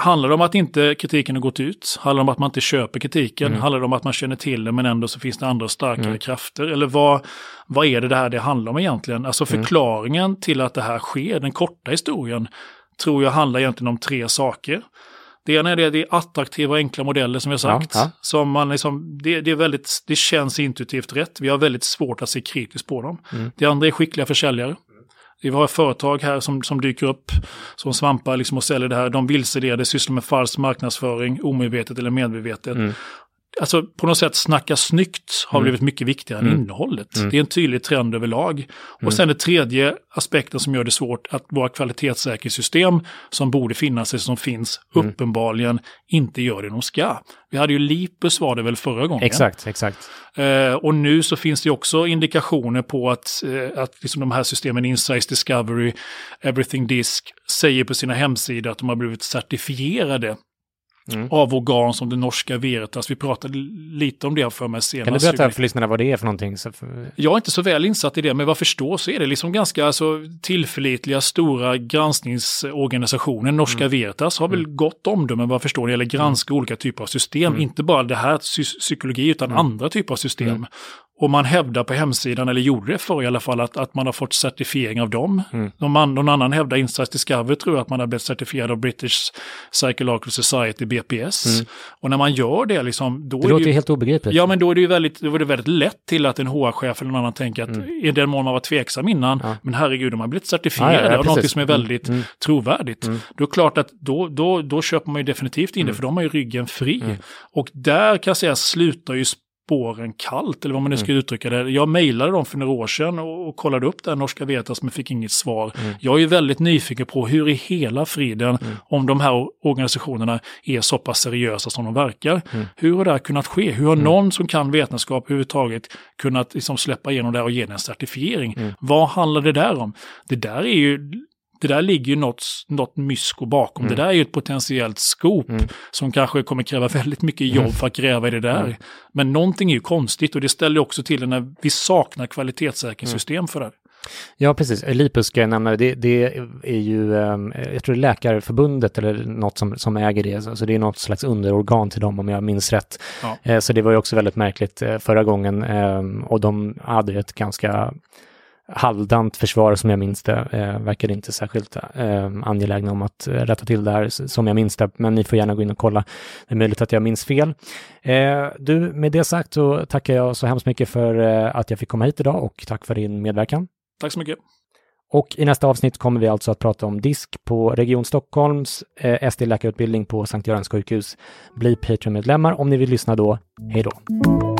Handlar det om att inte kritiken har gått ut? Handlar det om att man inte köper kritiken? Mm. Handlar det om att man känner till det men ändå så finns det andra starkare mm. krafter? Eller vad, vad är det det här det handlar om egentligen? Alltså mm. förklaringen mm. till att det här sker, den korta historien, tror jag handlar egentligen om tre saker. Det ena är det, det är attraktiva och enkla modeller som jag sagt. Ja, ja. Som man liksom, det, det, är väldigt, det känns intuitivt rätt. Vi har väldigt svårt att se kritiskt på dem. Mm. Det andra är skickliga försäljare. Vi har företag här som, som dyker upp som svampar liksom och säljer det här. De vilseleder, sysslar med falsk marknadsföring, omedvetet eller medvetet. Mm alltså på något sätt snacka snyggt har mm. blivit mycket viktigare mm. än innehållet. Mm. Det är en tydlig trend överlag. Och mm. sen det tredje aspekten som gör det svårt, att våra kvalitetssäkerhetssystem som borde finnas, eller som finns, mm. uppenbarligen inte gör det de ska. Vi hade ju Lipus var det väl förra gången? Exakt, exakt. Eh, och nu så finns det också indikationer på att, eh, att liksom de här systemen, Insights Discovery, Everything Disk, säger på sina hemsidor att de har blivit certifierade mm. av organ som det norska Veritas. Vi pratade lite om det för mig senast. Kan du berätta för lyssnarna vad det är för någonting? Jag är inte så väl insatt i det, men vad jag förstår så är det liksom ganska alltså, tillförlitliga stora granskningsorganisationer. Norska mm. Veritas har väl mm. gott omdöme vad jag förstår när det gäller granska mm. olika typer av system. Mm. Inte bara det här psykologi utan mm. andra typer av system. Och man hävdar på hemsidan, eller gjorde det för i alla fall, att, att man har fått certifiering av dem. Mm. Någon, någon annan hävdar, Insights Discovery tror jag att man har blivit certifierad av British Psychological Society, BPS. Mm. Och när man gör det liksom... Då det låter ju helt obegripligt. Ja, men då är det ju väldigt, då är det väldigt lätt till att en HR-chef eller någon annan tänker att mm. i den mån man var tveksam innan, ja. men herregud, de har blivit certifierade ja, ja, ja, av något som är mm. väldigt mm. trovärdigt. Mm. Då är det klart att då, då, då köper man ju definitivt in det, mm. för de har ju ryggen fri. Mm. Och där kan jag säga slutar ju spåren kallt, eller vad man nu ska mm. uttrycka det. Jag mejlade dem för några år sedan och, och kollade upp det här norska Vetas men fick inget svar. Mm. Jag är väldigt nyfiken på hur i hela friden, mm. om de här organisationerna är så pass seriösa som de verkar. Mm. Hur har det här kunnat ske? Hur har mm. någon som kan vetenskap överhuvudtaget kunnat liksom släppa igenom det här och ge en certifiering? Mm. Vad handlar det där om? Det där är ju det där ligger ju något, något mysko bakom. Mm. Det där är ju ett potentiellt skop mm. som kanske kommer kräva väldigt mycket jobb mm. för att gräva i det där. Mm. Men någonting är ju konstigt och det ställer också till det när vi saknar kvalitetssäkringssystem mm. för det. Ja, precis. Lipus ska jag nämna, det, det är ju, ehm, jag tror det är Läkarförbundet eller något som, som äger det, så det är något slags underorgan till dem om jag minns rätt. Ja. Eh, så det var ju också väldigt märkligt eh, förra gången ehm, och de hade ett ganska halvdant försvar som jag minns det. Eh, verkar inte särskilt eh, angelägna om att rätta till det här som jag minns det, men ni får gärna gå in och kolla. Det är möjligt att jag minns fel. Eh, du, med det sagt så tackar jag så hemskt mycket för eh, att jag fick komma hit idag och tack för din medverkan. Tack så mycket. Och i nästa avsnitt kommer vi alltså att prata om DISK på Region Stockholms eh, SD-läkarutbildning på Sankt Görans sjukhus. Bli Patreon-medlemmar om ni vill lyssna då. Hej då!